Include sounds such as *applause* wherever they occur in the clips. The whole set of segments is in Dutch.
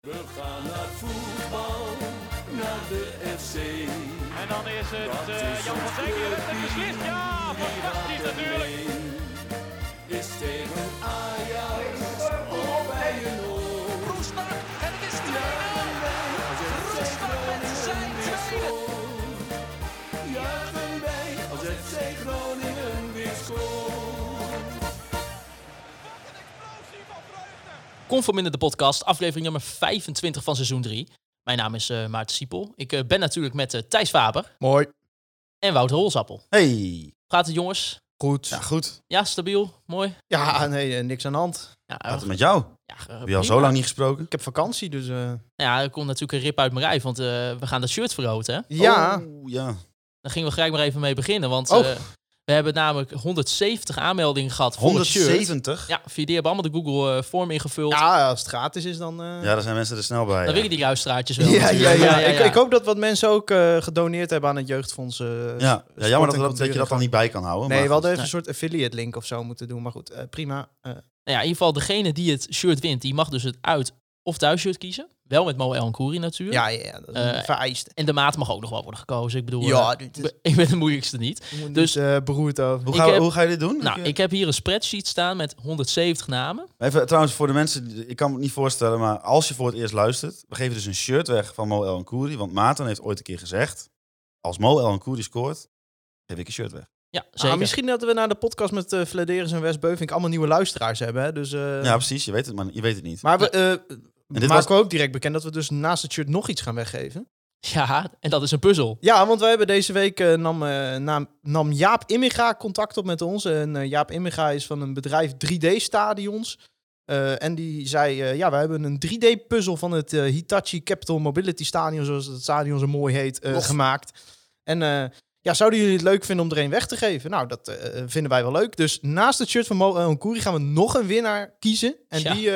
We gaan naar voetbal, naar de FC. En dan is het eh, is Jan van Dijk die heeft het beslist. Ja, fantastisch natuurlijk. Is tegen Ajax of bij een. Roestak en het is 2-0. Roestak met zijn tweede. Juichen wij als FC Groningen Conform in de podcast, aflevering nummer 25 van seizoen 3. Mijn naam is eh, Maarten Siepel. Ik eh, ben natuurlijk met eh, Thijs Faber Mooi. en Wouter Holzappel. Hey. Gaat het jongens? Goed. Ja, Ja, goed. Ja, stabiel? Mooi? nee, eh, niks aan de hand. Ja, Gaat het met jou? ja, Heb je al zo lang niet gesproken? Ik heb vakantie, dus... eh, Ja, er komt natuurlijk een rip uit mijn rijf, want eh, we gaan dat shirt vergroten. Hè? ja. Oh, ja. Daar gingen we gelijk maar even mee beginnen, want Oh. We hebben namelijk 170 aanmeldingen gehad voor het shirt. 170? Ja, via die hebben allemaal de Google eh, vorm ingevuld. ja, als het gratis is, dan... eh, Ja, daar zijn mensen er snel bij. Dan ja. willen die luisteraartjes wel. *laughs* ja, ja, ja. Ik, ik hoop dat wat mensen ook eh, gedoneerd hebben aan het jeugdfonds. eh, Ja, jammer dat, dat, je dat dan niet bij kan houden. Nee, maar we hadden even een soort affiliate link of zo moeten doen. Maar goed, prima. Eh, Nou ja, in ieder geval degene die het shirt wint, die mag dus het uit- of thuisshirt kiezen. Wel met Mo El Kouri natuurlijk. ja, ja, ja, dat is Eh, een vereiste. En de maat mag ook nog wel worden gekozen. Ik bedoel, Ja, eh, dit is- ik ben *laughs* de moeilijkste niet. Dus dus- uh, beroerd over. Hoe ga, je- heb- hoe ga je dit doen? Nou, ik heb hier een spreadsheet staan met 170 namen. Even trouwens voor de mensen, ik kan me het niet voorstellen, maar als je voor het eerst luistert, we geven dus een shirt weg van Mo El en Koeri. Want Maarten heeft ooit een keer gezegd, als Mo El en Koeri scoort, geef ik een shirt weg. Ja, Ah, zeker. misschien dat we na de podcast met uh, Vladeris en West Beuvink allemaal nieuwe luisteraars hebben. Hè? Dus, eh, ja, precies, je weet het, maar je weet het niet. Maar we eh dit maken we ook direct bekend dat we dus naast het shirt nog iets gaan weggeven. Ja, en dat is een puzzel. Ja, want wij hebben deze week eh, nam, eh, nam, nam Jaap Immiga contact op met ons. En eh, Jaap Immiga is van een bedrijf 3D-stadions. Eh, en die zei, ja, we hebben een 3D-puzzel van het Hitachi Capital Mobility Stadion, zoals het stadion zo mooi heet, gemaakt. En ja, zouden jullie het leuk vinden om er een weg te geven? Nou, dat vinden wij wel leuk. Dus naast het shirt van Mo en gaan we nog een winnaar kiezen. En Ja. die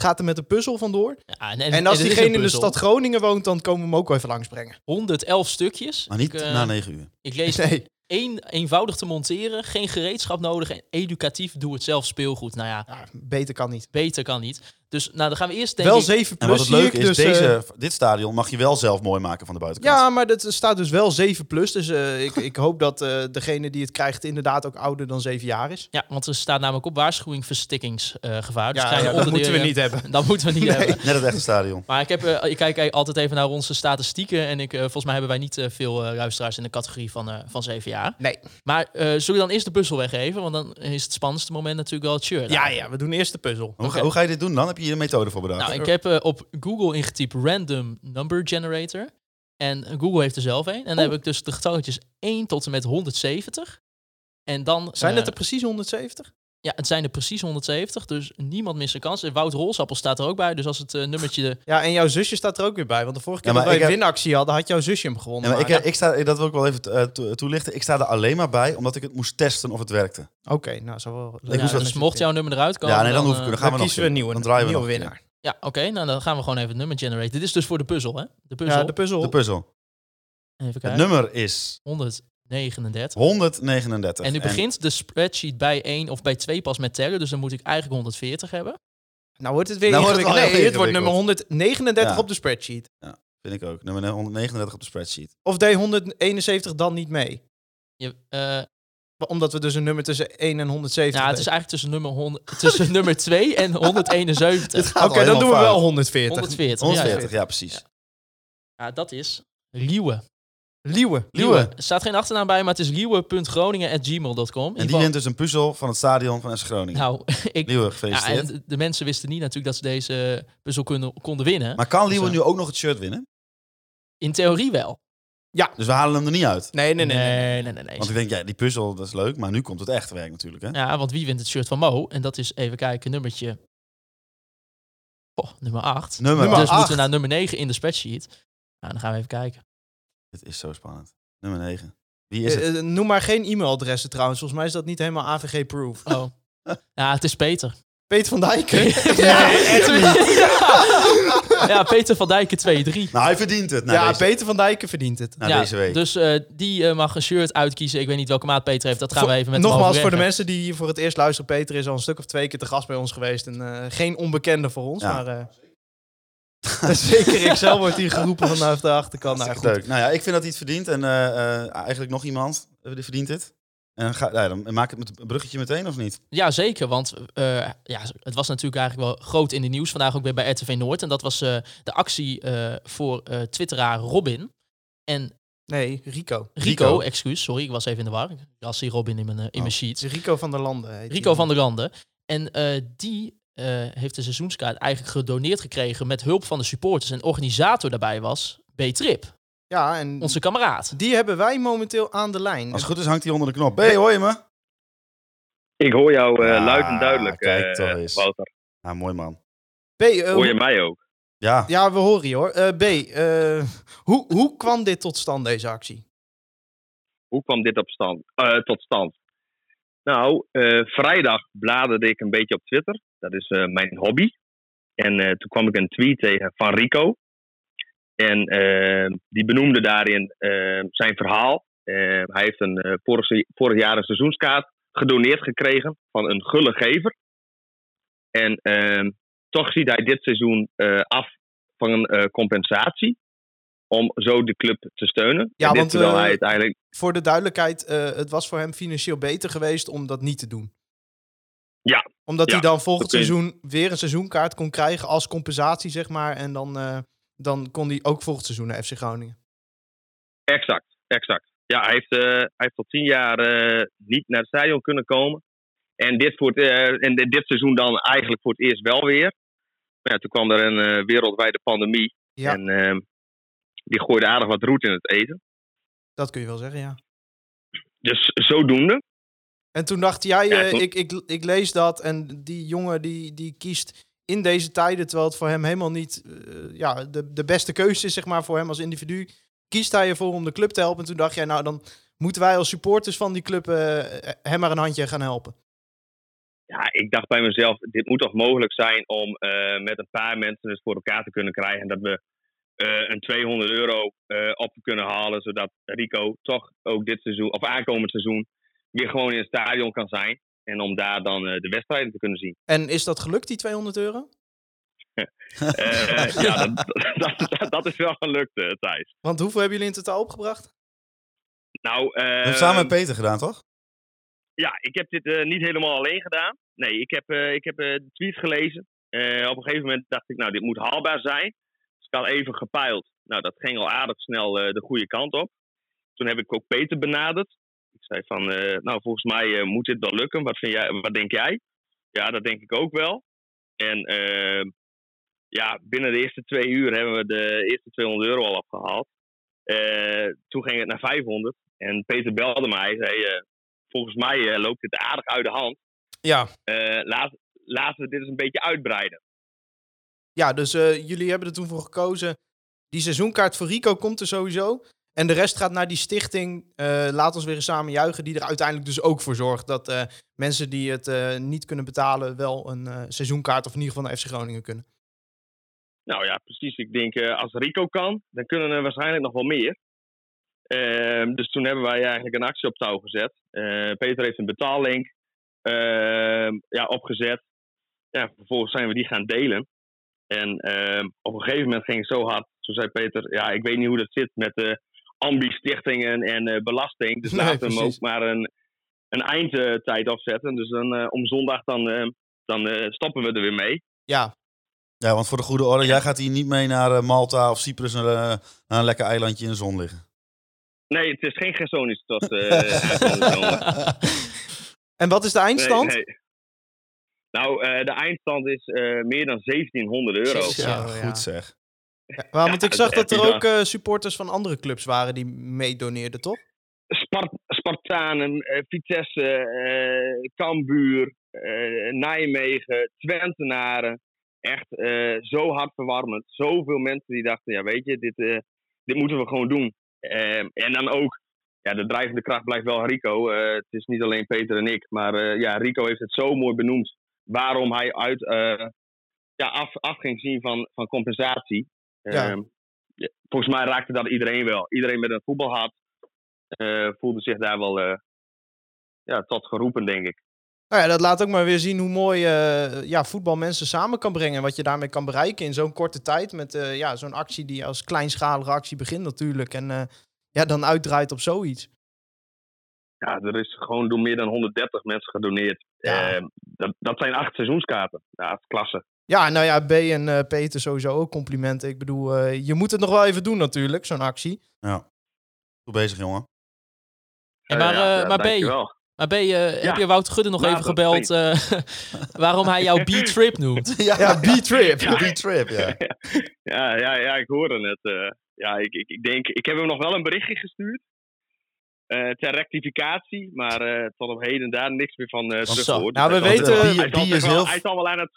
gaat er met de puzzel vandoor. Ja, en, En, als diegene in de stad Groningen woont, dan komen we hem ook wel even langsbrengen. 111 stukjes. Maar niet ik, eh, na negen uur. ik lees *laughs* Nee. één eenvoudig te monteren, geen gereedschap nodig en educatief doe het zelf speelgoed. Nou ja, Ja, beter kan niet. beter kan niet. Dus nou, dan gaan we eerst denk wel ik... 7 En plus wat het leuke is, dus, deze, eh, dit stadion mag je wel zelf mooi maken van de buitenkant. ja, maar het staat dus wel 7 plus. Dus eh, ik, ik hoop dat eh, degene die het krijgt inderdaad ook ouder dan 7 jaar is. Ja, want er staat namelijk op waarschuwing verstikkingsgevaar. dus Ja, dat moeten we niet hebben. Dat moeten we niet *laughs* Nee. hebben. Net het echte stadion. Maar ik, heb, eh, ik kijk altijd even naar onze statistieken. En ik, volgens mij hebben wij niet eh, veel luisteraars in de categorie van, eh, van 7 jaar. Nee. Maar eh zullen we dan eerst de puzzel weggeven? Want dan is het spannendste moment natuurlijk wel het shirt. Ja, ja, we doen eerst de puzzel. Hoe, hoe ga je dit doen dan? Heb je hier een methode voor bedacht? Nou, ik heb eh, op Google ingetypt random number generator. En Google heeft er zelf een. En dan Oh. heb ik dus de getalletjes 1 tot en met 170. En dan... Zijn eh, het er precies 170? Ja, het zijn er precies 170. Dus niemand mist een kans. En Wout Rolsappel staat er ook bij. Dus als het eh, nummertje... De, Ja, en jouw zusje staat er ook weer bij. Want de vorige keer Ja, dat wij een heb- winactie hadden, had jouw zusje hem gewonnen. Ja, maar ik, Maar- ik sta, dat wil ik wel even eh, to- toelichten. Ik sta er alleen maar bij omdat ik het moest testen of het werkte. Oké, nou, zo wel. Ik moest ja, wel- dus mocht jouw nummer eruit komen... ja, nee, dan, hoef ik, eh, dan gaan Dan we nog kiezen we een nieuwe, Dan draaien we nieuwe nog winnaar. Ja, oké. nou, dan gaan we gewoon even het nummer genereren. Dit is dus voor de puzzel, hè? De puzzel. Ja, de puzzel. De puzzel. Even Het kijken. nummer is 139. 139. En nu begint de spreadsheet bij 1 of bij 2 pas met tellen. Dus dan moet ik eigenlijk 141 hebben. Nou wordt het weer Nou wordt het Nee, wordt nummer ingewikkeld. 139 Ja. op de spreadsheet. Vind ik ook. Nummer 139 op de spreadsheet. Of deed 171 dan niet mee? Je, eh, Omdat we dus een nummer tussen 1 en 170 ja, het is eigenlijk tussen nummer, 100, tussen nummer 2 en *laughs* 171. gaat Oké, dan doen we wel fout. 140. 140. 140, Ja, ja, precies. Ja. ja, dat is Liewe. Liewe. Liewe. Er staat geen achternaam bij, maar het is liewe.groningen.gmail.com. En die wint dus een puzzel van het stadion van FC Groningen. Nou, *laughs* ik... Liewe, Ja, gefeliciteerd. en de, mensen wisten niet natuurlijk dat ze deze puzzel konden, konden winnen. maar kan Liewe Dus, nu ook nog het shirt winnen? In theorie wel. Dus we halen hem er niet uit. Nee, nee, nee. nee. nee, nee. nee, nee. Want ik denk, ja, die puzzel, dat is leuk. Maar nu komt het echte werk natuurlijk, hè? Ja, want wie wint het shirt van Mo? En dat is, even kijken, nummertje... Oh, nummer 8. Nummer dus acht. moeten we naar nummer 9 in de spreadsheet. Nou, dan gaan we even kijken. Het is zo spannend. Nummer 9. Wie is het? Eh, eh, noem maar geen e-mailadressen trouwens. Volgens mij is dat niet helemaal AVG-proof. Oh. ja, het is Peter. Peter van Dijk. *laughs* ja, *laughs* echt ja. ja, Peter van Dijken 2-3. Nou, hij verdient het. Nou, ja, deze, Peter van Dijken verdient het. nou, ja, deze week. Dus eh, die eh, mag een shirt uitkiezen. Ik weet niet welke maat Peter heeft. Dat gaan we even met hem Nogmaals, voor de mensen die hier voor het eerst luisteren. Peter is al een stuk of twee keer te gast bij ons geweest. En eh, geen onbekende voor ons. Ja. Maar Zeker Excel wordt hier geroepen vanaf de achterkant. Nou, goed. leuk. Nou ja, ik vind dat hij het verdient. En eh, eh, eigenlijk nog iemand eh, die verdient het. En ga, ja, dan maak ik het bruggetje meteen, of niet? Ja, zeker. Want eh, ja, het was natuurlijk eigenlijk wel groot in de nieuws. Vandaag ook weer bij RTV Noord. En dat was eh, de actie eh, voor eh twitteraar Robin. En Nee, Rico. Rico, Rico. excuus, sorry, ik was even in de war. Ik die Robin in mijn, in mijn Het sheets. is Rico van der Landen. heet Rico die van der Landen. En eh, die heeft de seizoenskaart eigenlijk gedoneerd gekregen met hulp van de supporters. En organisator daarbij was B-Trip, Ja, en onze kameraad. die hebben wij momenteel aan de lijn. Als het goed is, hangt hij onder de knop. Hey, hoor je me? Ik hoor jou eh, Ja, luid en duidelijk, kijk eh, toch eens. Wouter. Ja, mooi man. B, eh, Hoor je mij ook? Ja, Ja, we horen je hoor. Eh, B, eh, hoe, hoe kwam dit tot stand, deze actie? Hoe kwam dit op stand, eh, tot stand? Nou, eh, vrijdag bladerde ik een beetje op Twitter. Dat is eh, mijn hobby. En eh, toen kwam ik een tweet tegen van Rico. En eh, die benoemde daarin zijn verhaal. Hij heeft een, vorig, vorig jaar een seizoenskaart gedoneerd gekregen van een gulle gever. En toch ziet hij dit seizoen af van een compensatie. Om zo de club te steunen. Ja, En want, hij Voor de duidelijkheid, het was voor hem financieel beter geweest om dat niet te doen. Ja. Omdat Ja, hij dan volgend seizoen weer een seizoenkaart kon krijgen als compensatie, zeg maar. En dan, eh, dan kon hij ook volgend seizoen naar FC Groningen. Exact, exact. Ja, hij heeft, eh, hij heeft al tien jaar eh, niet naar het stadion kunnen komen. En dit, voor het, en dit seizoen dan eigenlijk voor het eerst wel weer. Maar ja, toen kwam er een wereldwijde pandemie. Ja. En eh, die gooide aardig wat roet in het eten. Dat kun je wel zeggen, ja. Dus zodoende. En toen dacht jij, Ja, toen- ik, ik, ik lees dat en die jongen die, die kiest in deze tijden, terwijl het voor hem helemaal niet eh, ja, de, de beste keuze is, zeg maar, voor hem als individu, kiest hij ervoor om de club te helpen. En toen dacht jij, nou, dan moeten wij als supporters van die club eh, hem maar een handje gaan helpen. Ja, ik dacht bij mezelf, dit moet toch mogelijk zijn om eh, met een paar mensen het voor elkaar te kunnen krijgen. En dat we een 200 euro op kunnen halen, zodat Rico toch ook dit seizoen, of aankomend seizoen, weer gewoon in het stadion kan zijn. En om daar dan eh, de wedstrijden te kunnen zien. En is dat gelukt, die 200 euro? *laughs* Eh, *laughs* ja, dat, *laughs* dat, dat, dat is wel gelukt, eh, Thijs. Want hoeveel hebben jullie in totaal opgebracht? Nou, we eh, hebben het samen met Peter gedaan, toch? ja, ik heb dit eh, niet helemaal alleen gedaan. Nee, ik heb, eh, ik heb eh, de tweet gelezen. Eh, op een gegeven moment dacht ik, nou, dit moet haalbaar zijn. Dus ik had even gepeild. Nou, dat ging al aardig snel eh, de goede kant op. Toen heb ik ook Peter benaderd. Zei van, eh, nou, volgens mij eh, moet dit wel lukken. Wat, vind jij, wat denk jij? Ja, dat denk ik ook wel. En eh, ja, binnen de eerste twee uur hebben we de eerste 200 euro al afgehaald. Eh, toen ging het naar 500. En Peter belde mij. Zei, volgens mij loopt dit aardig uit de hand. Ja. Laat, laten we dit eens een beetje uitbreiden. Ja, dus jullie hebben er toen voor gekozen. Die seizoenkaart voor Rico komt er sowieso. En de rest gaat naar die stichting. eh, Laat ons weer eens samen juichen. Die er uiteindelijk dus ook voor zorgt dat eh, mensen die het eh, niet kunnen betalen. wel een seizoenkaart of in ieder geval naar FC Groningen kunnen. Nou ja, precies. Ik denk, als Rico kan, dan kunnen er waarschijnlijk nog wel meer. Ehm, dus toen hebben wij eigenlijk een actie op touw gezet. Peter heeft een betaallink ehm, ja, opgezet. Ja, vervolgens zijn we die gaan delen. En ehm, op een gegeven moment ging het zo hard. Toen zei Peter, ja, ik weet niet hoe dat zit met de ambi-stichtingen en eh, belasting. Dus *laughs* laten we hem ook maar een, een eindtijd opzetten. Dus dan, eh, om zondag dan, eh, dan eh, stoppen we er weer mee. Ja, Ja, want voor de goede orde, jij gaat hier niet mee naar Malta of Cyprus naar, naar een lekker eilandje in de zon liggen. Nee, het is geen Gersonisch tot *laughs* eh, en wat is de eindstand? Nee, nee. Nou, eh, de eindstand is eh, meer dan 1700 euro. Ja, Zo, ja. goed zeg. Ja, want ik zag dat er ook eh, supporters van andere clubs waren die meedoneerden, toch? Spart Spartanen, eh, Vitesse, eh Cambuur, Nijmegen, Twentenaren. Echt zo hartverwarmend. Zoveel mensen die dachten, ja weet je, dit, dit moeten we gewoon doen. En dan ook, ja, de drijvende kracht blijft wel Rico. Het is niet alleen Peter en ik, maar ja, Rico heeft het zo mooi benoemd. Waarom hij uit, ja, af, af ging zien van, van compensatie. Ja. Ehm, ja, volgens mij raakte dat iedereen wel. Iedereen met een voetbalhart eh, voelde zich daar wel eh, ja, tot geroepen, denk ik. Nou ja, dat laat ook maar weer zien hoe mooi eh, ja, voetbal mensen samen kan brengen. Wat je daarmee kan bereiken in zo'n korte tijd. Met ja, zo'n actie die als kleinschalige actie begint natuurlijk. En ja, dan uitdraait op zoiets. Ja, er is gewoon door meer dan 130 mensen gedoneerd. Ja. Eh, dat, dat zijn acht seizoenskaarten. Ja, klasse. Ja, nou ja, B en eh, Peter sowieso ook complimenten. Ik bedoel, eh, je moet het nog wel even doen natuurlijk, zo'n actie. Goed bezig, jongen. En maar, Eh, ja, ja, maar B, maar B eh, heb je Wouter Gudde nog Nou, even gebeld eh, *laughs* waarom hij jou B-Trip noemt? *laughs* Ja, B-Trip. Die trip, ja. *laughs* Ja, ja, ja, ik hoorde het. eh. ja, ik, ik, ik denk, ik heb hem nog wel een berichtje gestuurd. eh, ter rectificatie, maar eh, tot op heden daar niks meer van uh, teruggehoord. Nou, we weten- hij zal wel- heel... hij zal wel aan het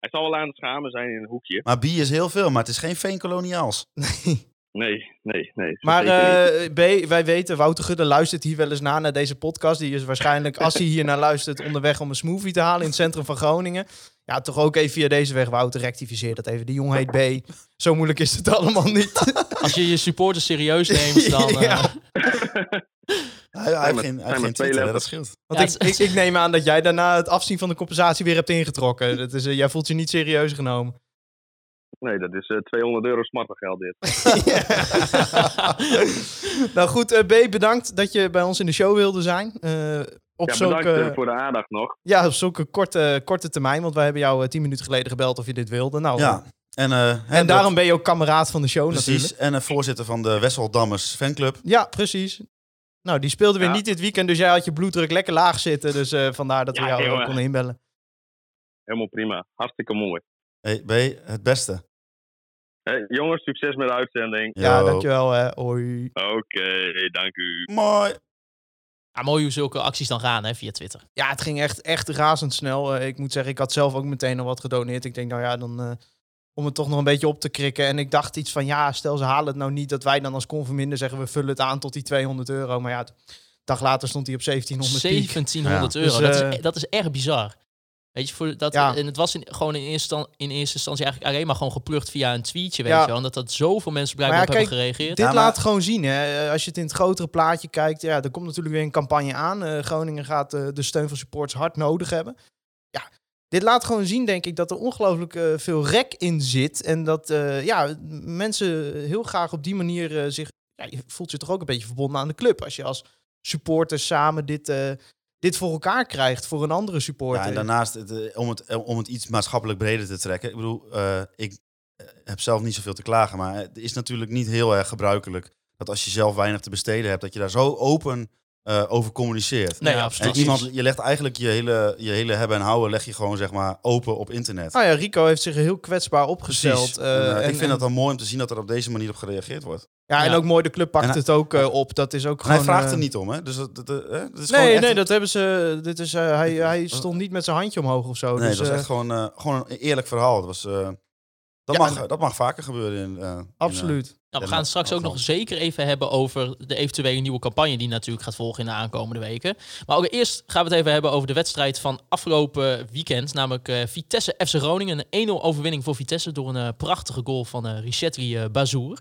hij zal wel aan het schamen zijn in een hoekje. Maar bier is heel veel, maar het is geen veenkoloniaals. *laughs* Nee, nee, nee. Maar zeker niet. eh, B, wij weten, Wouter Gudde luistert hier wel eens na naar deze podcast. Die is waarschijnlijk, als hij hier naar luistert, onderweg om een smoothie te halen in het centrum van Groningen. Ja, toch ook even via deze weg, Wouter, rectificeer dat even. Die jongen heet B. Zo moeilijk is het allemaal niet. Als je je supporters serieus neemt, *laughs* dan... eh, Ja. *laughs* Hij, hij heeft geen, hij heeft geen twee Twitter, hè, dat scheelt. Want Ja, ik, ik, ik neem aan dat jij daarna het afzien van de compensatie weer hebt ingetrokken. Dat is, eh, jij voelt je niet serieus genomen. *laughs* Nee, dat is eh 200 euro smartengeld dit. *laughs* *laughs* nou goed, eh, B, bedankt dat je bij ons in de show wilde zijn. Eh, op Ja, zulke, bedankt voor de aandacht nog. ja, op zulke korte, korte termijn, want wij hebben jou tien minuten geleden gebeld of je dit wilde. Nou, Ja. En, eh, En daarom ben je ook kameraad van de show natuurlijk. Precies. En een voorzitter van de Wesseldammers fanclub. Ja, precies. Nou, die speelde weer Ja. niet dit weekend, dus jij had je bloeddruk lekker laag zitten. Dus eh, vandaar dat we jou ook konden inbellen. Helemaal prima. Hartstikke mooi. Hey, B, het beste. Jongens, succes met de uitzending. Ja, Yo. dankjewel. Hè. Hoi. Oké, dank u. Mooi. Ja, mooi hoe zulke acties dan gaan hè, via Twitter. Ja, het ging echt, echt razendsnel. Eh, ik moet zeggen, ik had zelf ook meteen al wat gedoneerd. Ik denk, nou ja, dan eh, om het toch nog een beetje op te krikken. En ik dacht iets van, ja, stel ze halen het nou niet, dat wij dan als conforminder zeggen, we vullen het aan tot die 200 euro. Maar ja, een dag later stond hij op 1700 piek. 1700 Ja. euro. Dus, dat, eh, is, dat is erg bizar. Weet je, voor dat, Ja. en het was in, gewoon in eerste, in eerste instantie eigenlijk alleen maar gewoon geplukt via een tweetje, weet Ja. je wel. En dat dat zoveel mensen blijkbaar op hebben gereageerd. Dit Ja, maar- laat gewoon zien, hè. Eh, als je het in het grotere plaatje kijkt, ja, er komt natuurlijk weer een campagne aan. Eh, Groningen gaat de steun van supporters hard nodig hebben. Ja, dit laat gewoon zien, denk ik, dat er ongelooflijk eh, veel rek in zit. En dat eh, ja, mensen heel graag op die manier eh, zich... Ja, je voelt je toch ook een beetje verbonden aan de club. Als je als supporters samen dit, dit voor elkaar krijgt voor een andere supporter. Ja, en daarnaast, het, om, het, om het iets maatschappelijk breder te trekken. Ik bedoel, ik heb zelf niet zoveel te klagen, maar het is natuurlijk niet heel erg gebruikelijk dat als je zelf weinig te besteden hebt, dat je daar zo open eh, over communiceert. Nee, Ja, En absoluut. iemand, je legt eigenlijk je hele, je hele hebben en houden, leg je gewoon zeg maar open op internet. Nou ja, Rico heeft zich heel kwetsbaar opgesteld. Eh, En, eh, en- ik vind en- het dan mooi om te zien dat er op deze manier op gereageerd wordt. Ja, en Ja. ook mooi, de club pakt hij- het ook eh, op. Dat is ook gewoon... hij vraagt eh, er niet om, hè? Dus dat, dat, dat, hè? dat is gewoon Nee, echt nee, dat hebben ze. Dit is, eh, hij, hij stond niet met zijn handje omhoog of zo. Nee, dus, het was eh, echt gewoon, eh, gewoon een eerlijk verhaal. Het was, eh, dat, Ja, mag, en- dat mag vaker gebeuren. In, eh, in, absoluut. Nou, we gaan het straks ook nog zeker even hebben over de eventuele nieuwe campagne die natuurlijk gaat volgen in de aankomende weken. Maar ook eerst gaan we het even hebben over de wedstrijd van afgelopen weekend. Namelijk eh, Vitesse FC Groningen. Een 1-0 overwinning voor Vitesse door een eh, prachtige goal van eh Richetri eh Bazour.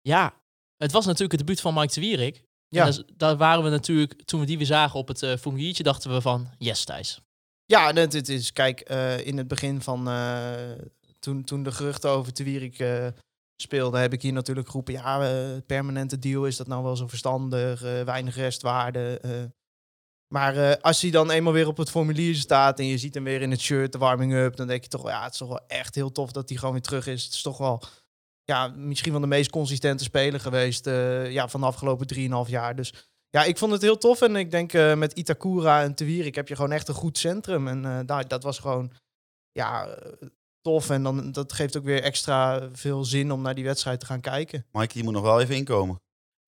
Ja, het was natuurlijk het debuut van Mike de Wierik. Ja. Daar, daar waren we natuurlijk, toen we die weer zagen op het eh formuliertje, dachten we van, yes Thijs. Ja, het, het is, kijk, eh, in het begin van. eh, toen, toen de geruchten over Te Wierik eh, speelden, heb ik hier natuurlijk geroepen. Ja, eh, permanente deal, is dat nou wel zo verstandig? eh, weinig restwaarde. Maar als hij dan eenmaal weer op het formulier staat en je ziet hem weer in het shirt, de warming-up, dan denk je toch, ja, het is toch wel echt heel tof dat hij gewoon weer terug is. Het is toch wel, ja, misschien wel de meest consistente speler geweest ja, van de afgelopen 3,5 jaar. Dus ja, ik vond het heel tof. En ik denk met Itakura en Te Wierik heb je gewoon echt een goed centrum. En nou, dat was gewoon ja, tof. En dan, dat geeft ook weer extra veel zin om naar die wedstrijd te gaan kijken. Mike, die moet nog wel even inkomen.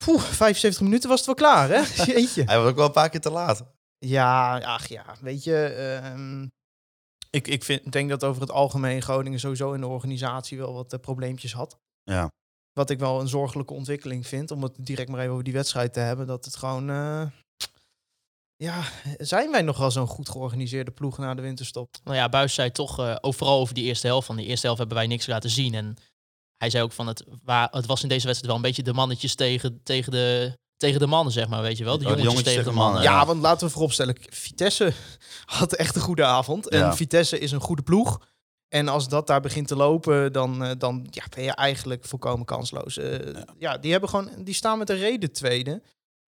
Poeh, 75 minuten was het wel klaar, hè? *laughs* Jeetje. Hij was ook wel een paar keer te laat. Ja, ach ja, weet je. ehm, ik ik vind, denk dat over het algemeen Groningen sowieso in de organisatie wel wat eh, probleempjes had. Ja. Wat ik wel een zorgelijke ontwikkeling vind, om het direct maar even over die wedstrijd te hebben. Dat het gewoon. eh, ja, zijn wij nog wel zo'n goed georganiseerde ploeg na de winterstop? Nou ja, Buis zei toch eh, overal over die eerste helft. Van die eerste helft hebben wij niks laten zien. En hij zei ook van het, waar, het was in deze wedstrijd wel een beetje de mannetjes tegen, tegen, de, tegen de mannen, zeg maar, weet je wel. De Oh, de jongetjes, tegen de mannen. Ja, want laten we vooropstellen, Vitesse *laughs* had echt een goede avond. En Ja. Vitesse is een goede ploeg. En als dat daar begint te lopen, dan, eh, dan ja, ben je eigenlijk volkomen kansloos. Eh, ja. die, hebben gewoon, die staan met een reden tweede.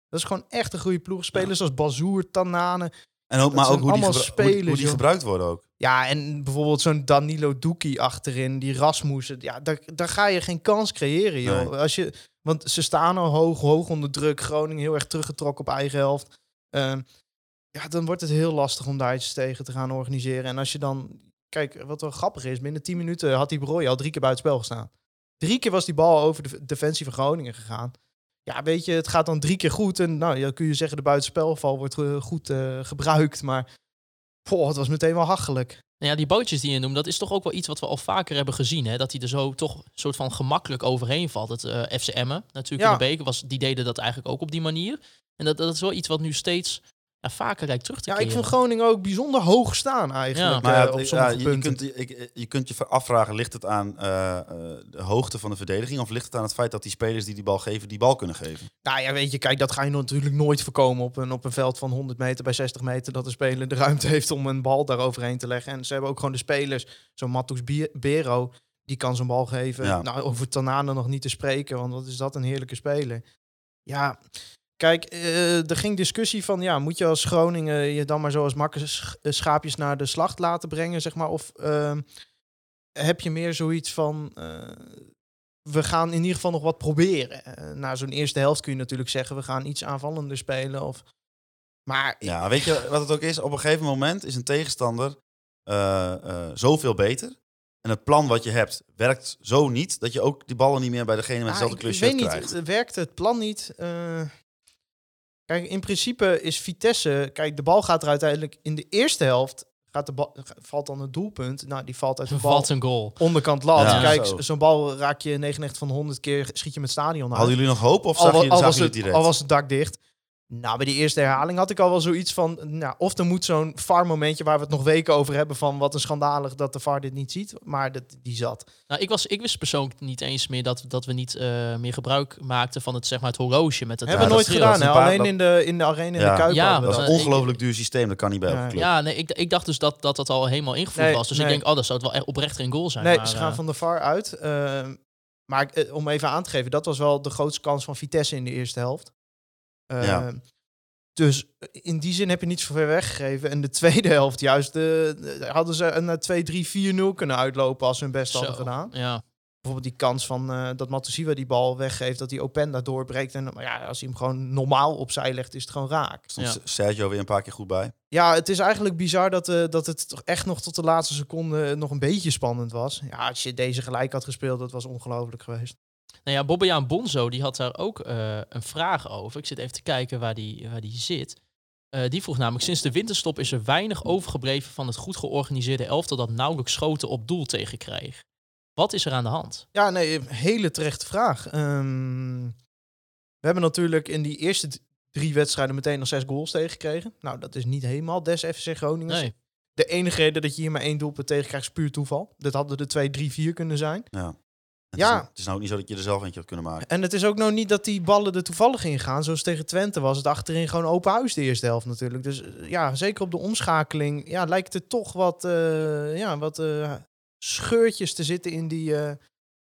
Dat is gewoon echt een goede ploeg. Spelers als Bazoer, Tanane. En ook, Dat maar ook hoe die, gebru- hoe die- hoe spelers, die joh. gebruikt worden ook. Ja, en bijvoorbeeld zo'n Danilo Doekie achterin, die Rasmussen. Ja, daar, daar ga je geen kans creëren, joh. Nee. Als je, want ze staan al hoog, hoog onder druk. Groningen heel erg teruggetrokken op eigen helft. Ehm, ja, dan wordt het heel lastig om daar iets tegen te gaan organiseren. En als je dan... Kijk, wat wel grappig is, binnen 10 minuten had die Brooi al drie keer buiten spel gestaan. Drie keer was die bal over de defensie van Groningen gegaan. Ja, weet je, het gaat dan drie keer goed. En nou, dan kun je zeggen, de buitenspelval wordt eh, goed eh, gebruikt. Maar poh, het was meteen wel hachelijk. Nou ja, die bootjes die je noemt, dat is toch ook wel iets wat we al vaker hebben gezien. Hè? Dat hij er zo toch een soort van gemakkelijk overheen valt. Het eh FC Emmen natuurlijk Ja. in de beker, was, die deden dat eigenlijk ook op die manier. En dat, dat is wel iets wat nu steeds ja, vaker lijkt terug te Ja, keren. ik vond Groningen ook bijzonder hoog staan eigenlijk. Ja. Maar eh, ja, op sommige ja, je, punten. kunt, je, ik- je kunt je afvragen, ligt het aan eh, eh, de hoogte van de verdediging... of ligt het aan het feit dat die spelers die die bal geven, die bal kunnen geven? Nou ja, weet je, kijk, dat ga je natuurlijk nooit voorkomen op een, op een veld van 100 meter bij 60 meter. Dat de speler de ruimte *laughs* heeft om een bal daar overheen te leggen. En ze hebben ook gewoon de spelers, zo'n Matus Bero, die kan zo'n bal geven. Ja. Nou, over Tanane nog niet te spreken, want wat is dat een heerlijke speler. Ja, kijk, eh, er ging discussie van, ja, moet je als Groningen je dan maar zoals makkers sch- eh, schaapjes naar de slacht laten brengen, zeg maar? Of ehm, heb je meer zoiets van, eh, we gaan in ieder geval nog wat proberen. Na zo'n eerste helft kun je natuurlijk zeggen, we gaan iets aanvallender spelen. Of... Maar Ja, weet je wat het ook is? Op een gegeven moment is een tegenstander zoveel beter. En het plan wat je hebt werkt zo niet dat je ook die ballen niet meer bij degene met Ah, hetzelfde ik klusje weet niet, krijgt. het- werkt het plan niet? Kijk, in principe is Vitesse... Kijk, de bal gaat er uiteindelijk in de eerste helft... Gaat de bal, valt dan het doelpunt. Nou, die valt uit de *laughs* bal valt een goal. onderkant lat. Ja, Kijk, zo. zo- zo'n bal raak je 99 van de 100 keer... schiet je met stadion uit. Hadden jullie nog hoop of al, zag je, al zag was je het direct? al was het dak dicht. Nou, bij die eerste herhaling had ik al wel zoiets van... Nou, of er moet zo'n VAR-momentje waar we het nog weken over hebben... van wat een schandalig dat de VAR dit niet ziet. Maar dat, die zat. Nou, ik, was, ik wist persoonlijk niet eens meer dat, dat we niet eh, meer gebruik maakten van het, zeg maar, het horloge met het hebben we dat nooit gedaan, hè? Alleen dat- in de, in de arena in Ja. de Kuip Ja, we dat is een ongelooflijk duur systeem, dat kan niet bij elke club. Ja, nee, ik, ik dacht dus dat, dat dat al helemaal ingevoerd Nee, was. Dus nee. ik denk, oh, dat zou het wel echt oprecht geen goal zijn. Nee, maar, ze gaan eh, van de VAR uit. Ehm, maar eh, om even aan te geven, dat was wel de grootste kans van Vitesse in de eerste helft. Ehm, Ja. Dus in die zin heb je niet zo ver weggegeven. En de tweede helft juist, eh, eh, hadden ze een 2-3-4-0 kunnen uitlopen als ze hun best zo, hadden gedaan. Ja. Bijvoorbeeld die kans van eh, dat Matusiwa die bal weggeeft, dat die Openda doorbreekt. En maar ja, als hij hem gewoon normaal opzij legt, is het gewoon raak. Stond Ja. Sergio weer een paar keer goed bij. Ja, het is eigenlijk bizar dat, eh, dat het toch echt nog tot de laatste seconde nog een beetje spannend was. Ja, als je deze gelijk had gespeeld, dat was ongelooflijk geweest. Nou ja, Bobbejaan Bonzo, die had daar ook eh, een vraag over. Ik zit even te kijken waar die, waar die zit. Eh, die vroeg namelijk, sinds de winterstop is er weinig overgebleven van het goed georganiseerde elftal dat nauwelijks schoten op doel tegenkreeg. Wat is er aan de hand? Ja, nee, hele terechte vraag. Ehm, we hebben natuurlijk in die eerste drie wedstrijden meteen nog zes goals tegengekregen. Nou, dat is niet helemaal des FC Groningen. Nee. De enige reden dat je hier maar één doelpunt tegen krijgt is puur toeval. Dit hadden er twee, drie, vier kunnen zijn. Ja. Het, Ja. is, het is nou ook niet zo dat je er zelf eentje had kunnen maken. En het is ook nou niet dat die ballen er toevallig in gaan. Zoals tegen Twente was het achterin gewoon open huis de eerste helft natuurlijk. Dus eh, ja, zeker op de omschakeling ja, lijkt er toch wat, eh, ja, wat eh, scheurtjes te zitten in die,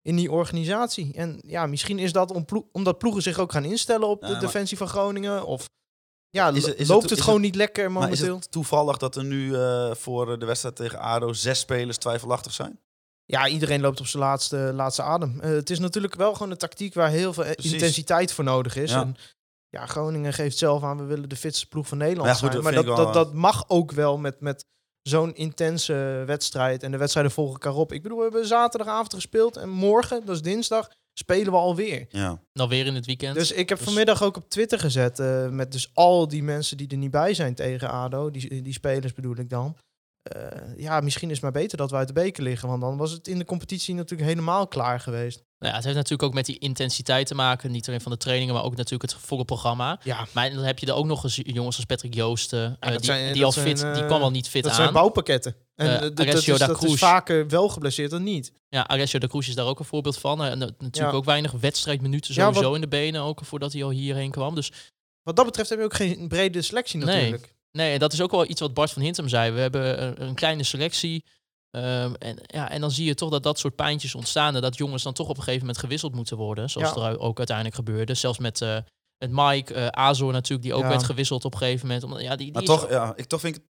in die organisatie. En ja, misschien is dat om omdat ploegen zich ook gaan instellen op de maar- defensie van Groningen. Of ja, Is het- is loopt het, gewoon het- niet lekker Maar is momenteel? het toevallig dat er nu voor de wedstrijd tegen ADO zes spelers twijfelachtig zijn? Ja, iedereen loopt op zijn laatste, laatste adem. Eh, het is natuurlijk wel gewoon een tactiek waar heel veel Precies. intensiteit voor nodig is. Ja. En ja, Groningen geeft zelf aan, we willen de fitste ploeg van Nederland Ja, goed, zijn. dat Maar dat, dat, wel, dat mag ook wel met, met zo'n intense wedstrijd. En de wedstrijden volgen elkaar op. Ik bedoel, we hebben zaterdagavond gespeeld en morgen, dat is dinsdag, spelen we alweer. Ja. Nou, weer in het weekend. Dus ik heb Dus- vanmiddag ook op Twitter gezet eh, met dus al die mensen die er niet bij zijn tegen ADO. Die, die spelers bedoel ik dan. Eh, ja, misschien is het maar beter dat we uit de beker liggen. Want dan was het in de competitie natuurlijk helemaal klaar geweest. Nou ja, het heeft natuurlijk ook met die intensiteit te maken. Niet alleen van de trainingen, maar ook natuurlijk het volle programma. Ja, Maar dan heb je er ook nog eens jongens als Patrick Joosten. eh, dat die, zijn- die dat al fit, die eh, kwam al niet fit dat aan. zijn bouwpakketten. En dat- dat, Alessio is, da dat is vaker wel geblesseerd dan niet. Ja, Alessio de Cruz is daar ook een voorbeeld van. En dat- natuurlijk Ja. ook weinig wedstrijdminuten Ja, sowieso wat- in de benen, ook voordat hij al hierheen kwam. Dus Wat dat betreft heb je ook geen brede selectie natuurlijk. nee, en dat is ook wel iets wat Bart van Hintem zei. We hebben een, een kleine selectie. ehm, en, ja, en dan zie je toch dat dat soort pijntjes ontstaan. En dat jongens dan toch op een gegeven moment gewisseld moeten worden. Zoals Ja. er ook uiteindelijk gebeurde. Zelfs met, eh met Mike, eh Azor natuurlijk, die ook Ja. werd gewisseld op een gegeven moment. Omdat, ja, die, die Maar toch, ook- ja, ik toch vind ik het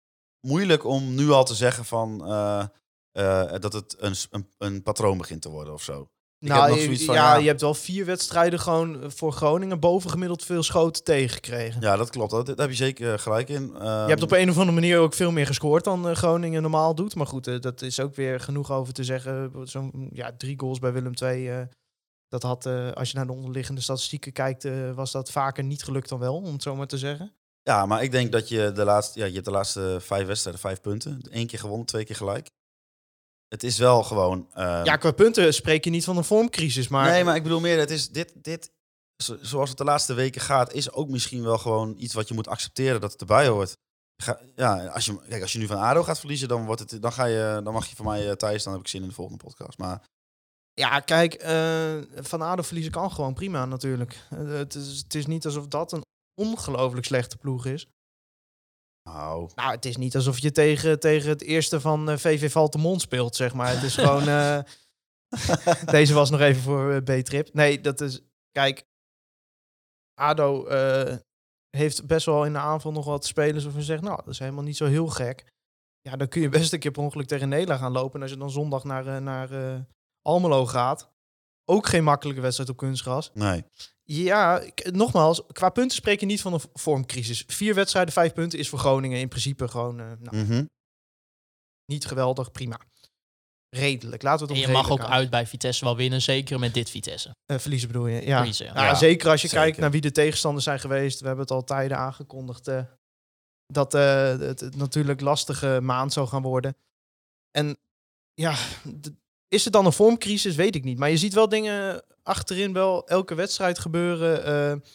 moeilijk om nu al te zeggen van, eh, eh, dat het een, een, een patroon begint te worden of zo. Ik nou, je- van, ja, ja. je hebt wel vier wedstrijden gewoon eh, voor Groningen bovengemiddeld veel schoten tegengekregen. Ja, dat klopt. Dat, daar heb je zeker eh, gelijk in. Je Ehm, hebt op een of andere manier ook veel meer gescoord dan eh, Groningen normaal doet. Maar goed, dat is ook weer genoeg over te zeggen. Zo'n ja, drie goals bij Willem II. dat had, als je naar de onderliggende statistieken kijkt, was dat vaker niet gelukt dan wel, om het zo maar te zeggen. Ja, maar ik denk dat je de laatste, ja, je hebt de laatste vijf wedstrijden, vijf punten. Eén keer gewonnen, twee keer gelijk. Het is wel gewoon. ehm, ja, qua punten spreek je niet van een vormcrisis, maar... nee, maar ik bedoel meer, het is dit, dit, zo- zoals het de laatste weken gaat, is ook misschien wel gewoon iets wat je moet accepteren dat het erbij hoort. Ga, ja, als je, kijk, als je nu van ADO gaat verliezen, dan, wordt het, dan, ga je, dan mag je van mij uh, thuis, dan heb ik zin in de volgende podcast. Maar Ja, kijk, eh, Van Ado verliezen kan gewoon prima natuurlijk. Eh, het, is, het is niet alsof dat een ongelooflijk slechte ploeg is. Nou, Nou, het is niet alsof je tegen, tegen het eerste van eh, VV Valtemont speelt, zeg maar. Het is *laughs* gewoon... eh, deze was nog even voor eh, B-trip. Nee, dat is... Kijk, ADO eh, heeft best wel in de aanval nog wat spelers waarvan je zegt... Nou, dat is helemaal niet zo heel gek. Ja, dan kun je best een keer per ongeluk tegen Nederland gaan lopen. En als je dan zondag naar, naar Almelo gaat... Ook geen makkelijke wedstrijd op kunstgras. nee. Ja, nogmaals, qua punten spreek je niet van een vormcrisis. Vier wedstrijden, vijf punten is voor Groningen in principe gewoon eh, nou, Mhm. niet geweldig, prima. Redelijk, laten we en het je mag ook aan. uit bij Vitesse wel winnen, zeker met dit Vitesse. Eh, verliezen bedoel je, ja. Verliezen, ja. Ja, Ja, zeker als je zeker. kijkt naar wie de tegenstanders zijn geweest. We hebben het al tijden aangekondigd eh, dat eh, het, het natuurlijk lastige maand zou gaan worden. En ja, is het dan een vormcrisis? Weet ik niet. Maar je ziet wel dingen achterin wel elke wedstrijd gebeuren. eh,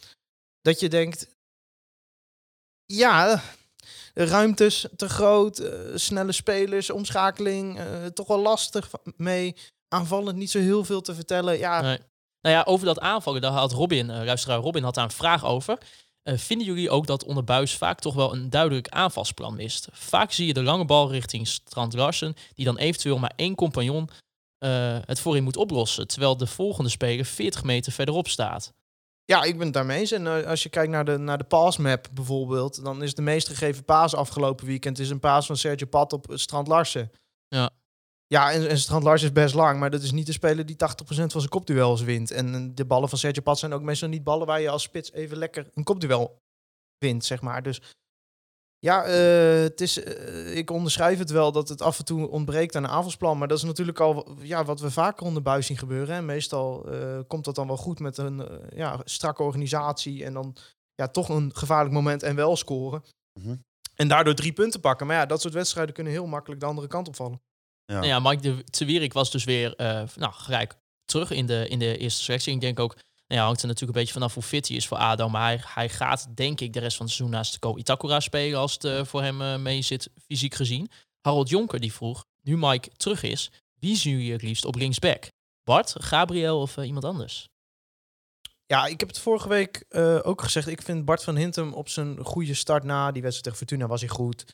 dat je denkt, ja, ruimtes te groot, eh, snelle spelers, omschakeling, eh, toch wel lastig mee. Aanvallend niet zo heel veel te vertellen. Ja. Nou ja, over dat aanvallen, daar had Robin, uh, luisteraar Robin, had daar een vraag over. Vinden jullie ook dat onder Buis vaak toch wel een duidelijk aanvalsplan mist? Vaak zie je de lange bal richting Strand Larsen, die dan eventueel maar één compagnon uh, het voorin moet oplossen, terwijl de volgende speler 40 meter verderop staat. Ja, ik ben het daarmee eens. En uh, als je kijkt naar de, naar de passmap bijvoorbeeld, dan is de meest gegeven paas afgelopen weekend is een paas van Sergio Pat op Strand Larsen. Ja. Ja, en, en Strand Larsen is best lang, maar dat is niet de speler die 80% van zijn kopduels wint. En de ballen van Sergio Pat zijn ook meestal niet ballen waar je als spits even lekker een kopduel wint, zeg maar. Dus ja, uh, het is, uh, ik onderschrijf het wel dat het af en toe ontbreekt aan een aanvalsplan. Maar dat is natuurlijk al ja, wat we vaker onder buis zien gebeuren. En meestal uh, komt dat dan wel goed met een ja, strakke organisatie. En dan ja, toch een gevaarlijk moment en wel scoren. Mm -hmm. En daardoor drie punten pakken. Maar ja, dat soort wedstrijden kunnen heel makkelijk de andere kant opvallen. Ja, nou ja Mike de Tewierik was dus weer nou, gelijk terug in de, in de eerste selectie. Ik denk ook nou ja, hangt er natuurlijk een beetje vanaf hoe fit hij is voor ADO. Maar hij, hij gaat, denk ik, de rest van het seizoen naast Ko Itakura spelen als het uh, voor hem uh, mee zit, fysiek gezien. Harold Jonker die vroeg, nu Mike terug is, wie zien jullie het liefst op linksback? Bart, Gabriel of uh, iemand anders? Ja, ik heb het vorige week ook gezegd. Ik vind Bart van Hintem op zijn goede start na die wedstrijd tegen Fortuna was hij goed.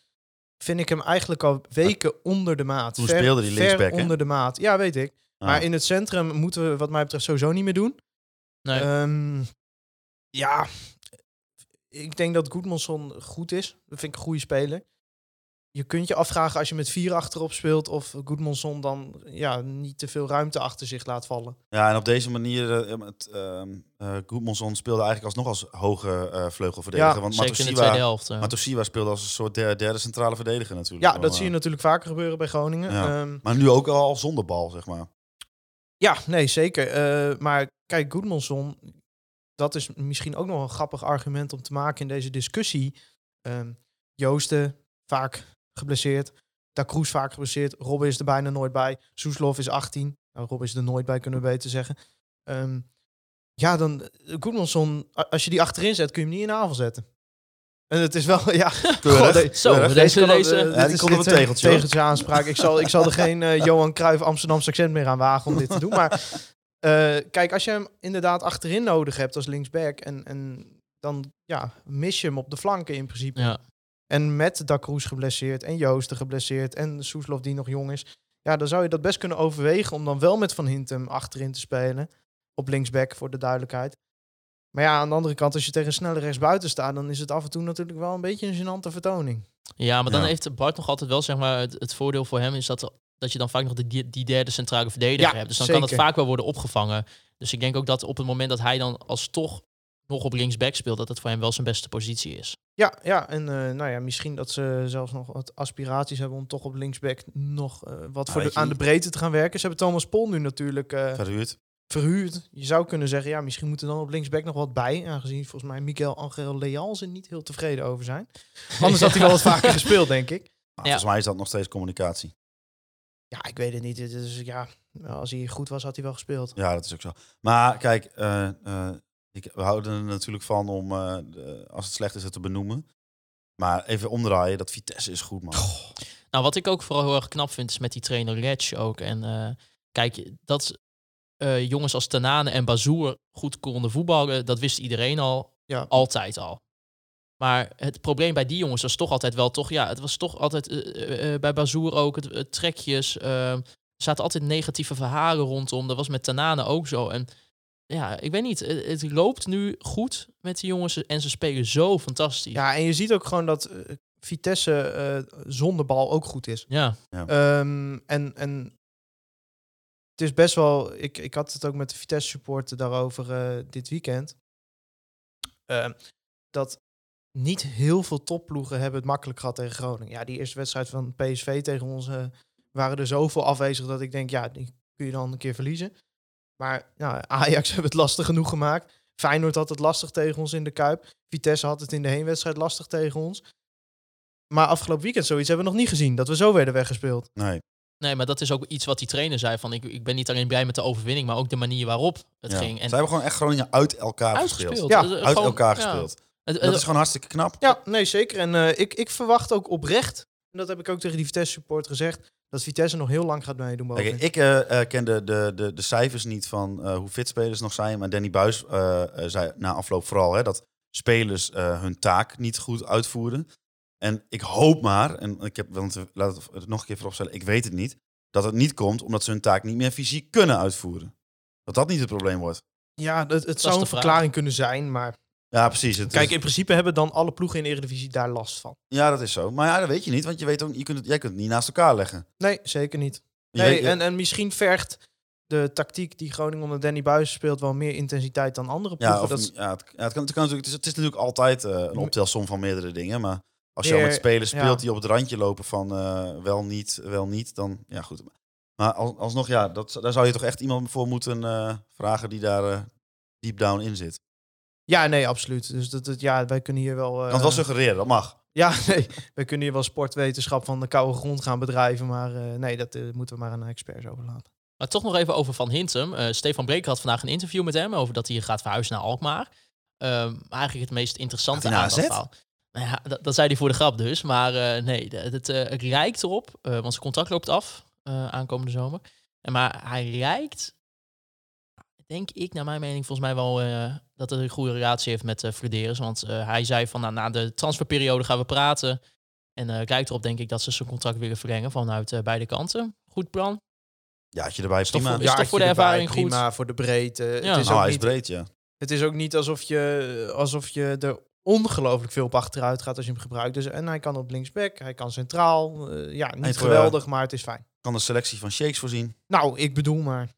Vind ik hem eigenlijk al weken onder de maat. Toen ver, speelde hij linksback, ver onder de maat. Ja, weet ik. Ah. Maar in het centrum moeten we wat mij betreft sowieso niet meer doen. Nee. Um, ja, ik denk dat Goedmanson goed is. Dat vind ik een goede speler. Je kunt je afvragen als je met vier achterop speelt of Goedmanson dan ja, niet te veel ruimte achter zich laat vallen. Ja, en op deze manier, uh, met, uh, uh, Goedmanson speelde eigenlijk alsnog als hoge uh, vleugelverdediger. Ja, want zeker in de tweede helft. Uh. Matosiwa speelde als een soort derde, derde centrale verdediger natuurlijk. Ja, dat zie je natuurlijk vaker gebeuren bij Groningen. Ja. Um, maar nu ook al zonder bal, zeg maar. Ja, nee, zeker. Uh, maar kijk, Goedmanson, dat is misschien ook nog een grappig argument om te maken in deze discussie. Um, Joosten, vaak geblesseerd. Da Cruz vaak geblesseerd. Robben is er bijna nooit bij. Soeslof is 18. Nou, Robben is er nooit bij, kunnen we beter zeggen. Ehm, ja, dan Goedmanson, a- als je die achterin zet, kun je hem niet in de aanval zetten. En het is wel, *laughs* ja... Keurig. de- Zo, Keurig. deze, kan deze, Ja, dit komt op een tegeltje, hoor. tegeltje aanspraak. Ik zal, ik zal er geen eh, Johan Cruijff Amsterdamse accent meer aan wagen om dit te doen. Maar eh, kijk, als je hem inderdaad achterin nodig hebt als linksback... en, en dan ja, mis je hem op de flanken in principe. ja. En met Dakroes geblesseerd en Joosten geblesseerd en Soeslof die nog jong is. Ja, dan zou je dat best kunnen overwegen om dan wel met Van Hintem achterin te spelen. Op linksback, voor de duidelijkheid. Maar ja, aan de andere kant, als je tegen een snelle rechtsbuiten staat, dan is het af en toe natuurlijk wel een beetje een gênante vertoning. Ja, maar dan Ja. heeft Bart nog altijd wel, zeg maar, het, het voordeel voor hem is dat, dat je dan vaak nog de, die, derde centrale verdediger Ja, hebt. Dus dan kan dat vaak wel worden opgevangen. Dus ik denk ook dat op het moment dat hij dan als toch nog op linksback speelt, dat het voor hem wel zijn beste positie is. Ja, ja en eh, nou ja, misschien dat ze zelfs nog wat aspiraties hebben om toch op linksback nog eh, wat voor de, je aan de breedte te gaan werken. Ze hebben Thomas Pol nu natuurlijk eh, Verhuurd. Verhuurd. Je zou kunnen zeggen, ja, misschien moet er dan op linksback nog wat bij. Aangezien volgens mij Miguel Angel Leal er niet heel tevreden over zijn. Anders had hij wel wat *laughs* vaker gespeeld, denk ik. Maar Ja. Volgens mij is dat nog steeds communicatie. Ja, ik weet het niet. Het is, ja, als hij goed was, had hij wel gespeeld. Ja, dat is ook zo. Maar kijk, eh, eh, ik, we houden er natuurlijk van om, eh, de- als het slecht is, het te benoemen. Maar even omdraaien, dat Vitesse is goed, man. Nou, wat ik ook vooral heel erg knap vind, is met die trainer Letch ook. En eh, kijk, dat eh, jongens als Tanane en Bazoer goed konden voetballen, dat wist iedereen al, Ja. altijd al. Maar het probleem bij die jongens was toch altijd wel toch, ja, het was toch altijd eh, eh, bij Bazoer ook het, het trekjes. eh, er zaten altijd negatieve verhalen rondom. Dat was met Tanane ook zo. En ja, ik weet niet, het, het loopt nu goed met die jongens en ze spelen zo fantastisch. Ja, en je ziet ook gewoon dat Vitesse eh, zonder bal ook goed is. ja. Ehm, en, en het is best wel... Ik, ik had het ook met de Vitesse supporter daarover eh, dit weekend. Ehm, dat niet heel veel topploegen hebben het makkelijk gehad tegen Groningen. Ja, die eerste wedstrijd van PSV tegen ons eh, waren er zoveel afwezig dat ik denk, ja, die kun je dan een keer verliezen. Maar nou, Ajax *laughs* hebben het lastig genoeg gemaakt. Feyenoord had het lastig tegen ons in de Kuip. Vitesse had het in de heenwedstrijd lastig tegen ons. Maar afgelopen weekend zoiets hebben we nog niet gezien. Dat we zo werden weggespeeld. Nee. Nee, maar dat is ook iets wat die trainer zei. Van ik, ik ben niet alleen blij met de overwinning, maar ook de manier waarop het Ja. ging. En Ze hebben gewoon echt Groningen uit elkaar uitgespeeld. gespeeld. Ja, Dus, eh, Uit gewoon- elkaar gespeeld. Dat is gewoon hartstikke knap. Ja, nee, zeker. En eh, ik, ik verwacht ook oprecht, en dat heb ik ook tegen die Vitesse support gezegd, dat Vitesse nog heel lang gaat meedoen. bovenin. Kijk, ik eh, eh, ken de, de, de, de cijfers niet van eh, hoe fit spelers nog zijn. Maar Danny Buis eh, eh, zei na afloop vooral hè, dat spelers eh, hun taak niet goed uitvoeren. En ik hoop maar, en ik heb, want laat het nog een keer vooropstellen, ik weet het niet, dat het niet komt omdat ze hun taak niet meer fysiek kunnen uitvoeren. Dat dat niet het probleem wordt. Ja, het, zou een vraag. verklaring kunnen zijn, maar Ja, precies. Het kijk, is- in principe hebben dan alle ploegen in de Eredivisie daar last van. ja, dat is zo. Maar ja, dat weet je niet, want je weet ook, je kunt het, jij kunt het niet naast elkaar leggen. Nee, zeker niet. Je Nee, weet- en, en misschien vergt de tactiek die Groningen onder Danny Buis speelt wel meer intensiteit dan andere ploegen. Ja, of, Dat is- ja, het, ja, het, kan, het, kan natuurlijk, het, is, het is natuurlijk altijd eh, een optelsom van meerdere dingen. Maar als je al met spelers speelt ja. die op het randje lopen van eh, wel niet, wel niet, dan ja goed. Maar als, alsnog, ja, dat, daar zou je toch echt iemand voor moeten eh, vragen die daar eh, deep down in zit. ja, nee, absoluut. Dus dat, dat, ja, wij kunnen hier wel... Eh, kan het wel suggereren, dat mag. *laughs* Ja, nee, wij kunnen hier wel sportwetenschap van de koude grond gaan bedrijven, maar eh, nee, dat moeten we maar aan de experts overlaten. Maar toch nog even over Van Hintem. Eh, Stefan Breker had vandaag een interview met hem over dat hij gaat verhuizen naar Alkmaar. Ehm, eigenlijk het meest interessante aan dat verhaal. Nou ja, dat, dat zei hij voor de grap dus. Maar eh, nee, het, eh, het lijkt erop, eh, want zijn contract loopt af eh, aankomende zomer. En maar hij lijkt, denk ik, naar mijn mening, volgens mij wel eh, dat hij een goede relatie heeft met uh, Flederis. Want eh, hij zei van, nou, na de transferperiode gaan we praten. En eh, lijkt erop, denk ik, dat ze zijn contract willen verlengen vanuit eh, beide kanten. Goed plan. Ja, had je erbij toch prima. voor- is Ja, toch voor de ervaring goed? prima, voor de breedte. Ja. Het, is nou, ook hij is niet, breed, ja. het is ook niet alsof je, alsof je er ongelooflijk veel op achteruit gaat als je hem gebruikt. Dus, en hij kan op linksback, hij kan centraal. eh, ja, niet heeft, eh, geweldig, maar het is fijn. Kan de selectie van shakes voorzien. Nou, ik bedoel maar.